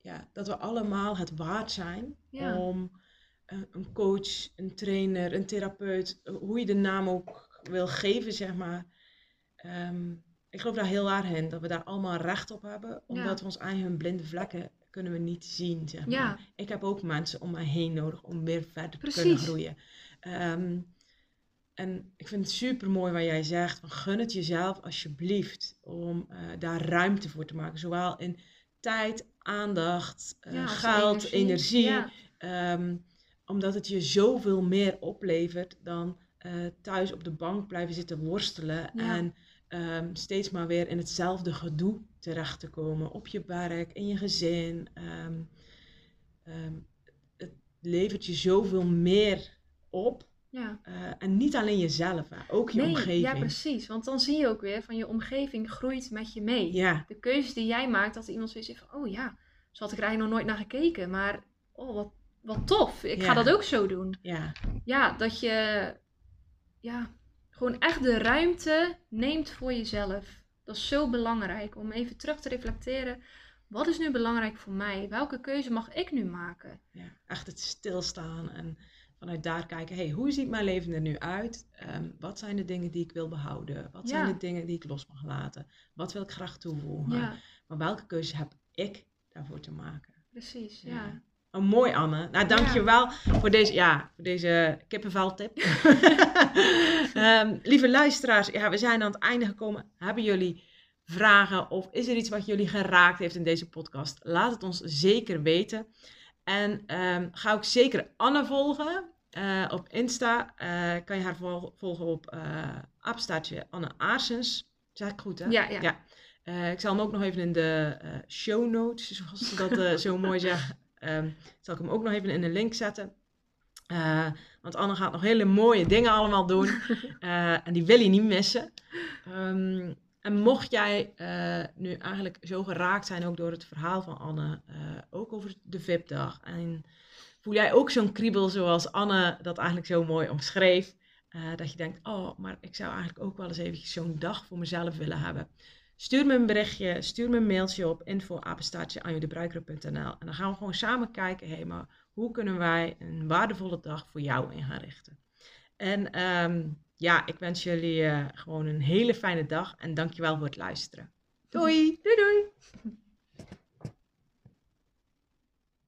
ja, dat we allemaal het waard zijn om een coach, een trainer, een therapeut, hoe je de naam ook wil geven, zeg maar. Um, ik geloof daar heel erg in, dat we daar allemaal recht op hebben, omdat we ons eigen blinde vlekken kunnen we niet zien, zeg maar. Ja. Ik heb ook mensen om mij heen nodig om weer verder te kunnen groeien. Um, en ik vind het super mooi wat jij zegt. Van gun het jezelf alsjeblieft om uh, daar ruimte voor te maken. Zowel in tijd, aandacht, uh, geld, energie. Ehm, omdat het je zoveel meer oplevert dan uh, thuis op de bank blijven zitten worstelen. En um, steeds maar weer in hetzelfde gedoe terecht te komen. Op je werk, in je gezin. Um, het levert je zoveel meer op ja. Uh, en niet alleen jezelf, ook je nee, omgeving. Ja, precies. Want dan zie je ook weer van je omgeving groeit met je mee. Ja. De keuzes die jij maakt, dat iemand zoiets zegt van, oh ja, zo had ik er eigenlijk nog nooit naar gekeken. Maar, oh, wat, wat tof. Ik ga dat ook zo doen. Ja. Ja, dat je, ja, gewoon echt de ruimte neemt voor jezelf. Dat is zo belangrijk om even terug te reflecteren. Wat is nu belangrijk voor mij? Welke keuze mag ik nu maken? Ja, echt het stilstaan en vanuit daar kijken, hey, hoe ziet mijn leven er nu uit? Ehm, wat zijn de dingen die ik wil behouden? Wat zijn de dingen die ik los mag laten? Wat wil ik graag toevoegen? Maar welke keuze heb ik daarvoor te maken? Precies, ja. Oh, mooi Anne. Nou, dankjewel ja. voor deze, ja, voor deze kippenveltip. um, *laughs* lieve luisteraars, ja, we zijn aan het einde gekomen. Hebben jullie vragen of is er iets wat jullie geraakt heeft in deze podcast? Laat het ons zeker weten. En um, ga ook zeker Anne volgen. Uh, op Insta uh, kan je haar volgen op uh, Anne Aarsens. Zeg ik goed, hè? Ja, ja. ja. ik zal hem ook nog even in de show notes, zoals ze dat zo mooi zeggen, um, zal ik hem ook nog even in de link zetten. want Anne gaat nog hele mooie dingen allemaal doen. *laughs* en die wil je niet missen. Um, en mocht jij uh, nu eigenlijk zo geraakt zijn ook door het verhaal van Anne, ook over de VIP-dag. En voel jij ook zo'n kriebel zoals Anne dat eigenlijk zo mooi omschreef. Dat je denkt, oh, maar ik zou eigenlijk ook wel eens eventjes zo'n dag voor mezelf willen hebben. Stuur me een berichtje, stuur me een mailtje op info@anjodebruiker.nl en dan gaan we gewoon samen kijken, hé, hey, maar hoe kunnen wij een waardevolle dag voor jou in gaan richten. En um, ja, ik wens jullie uh, gewoon een hele fijne dag en dankjewel voor het luisteren. Doei! Doei doei!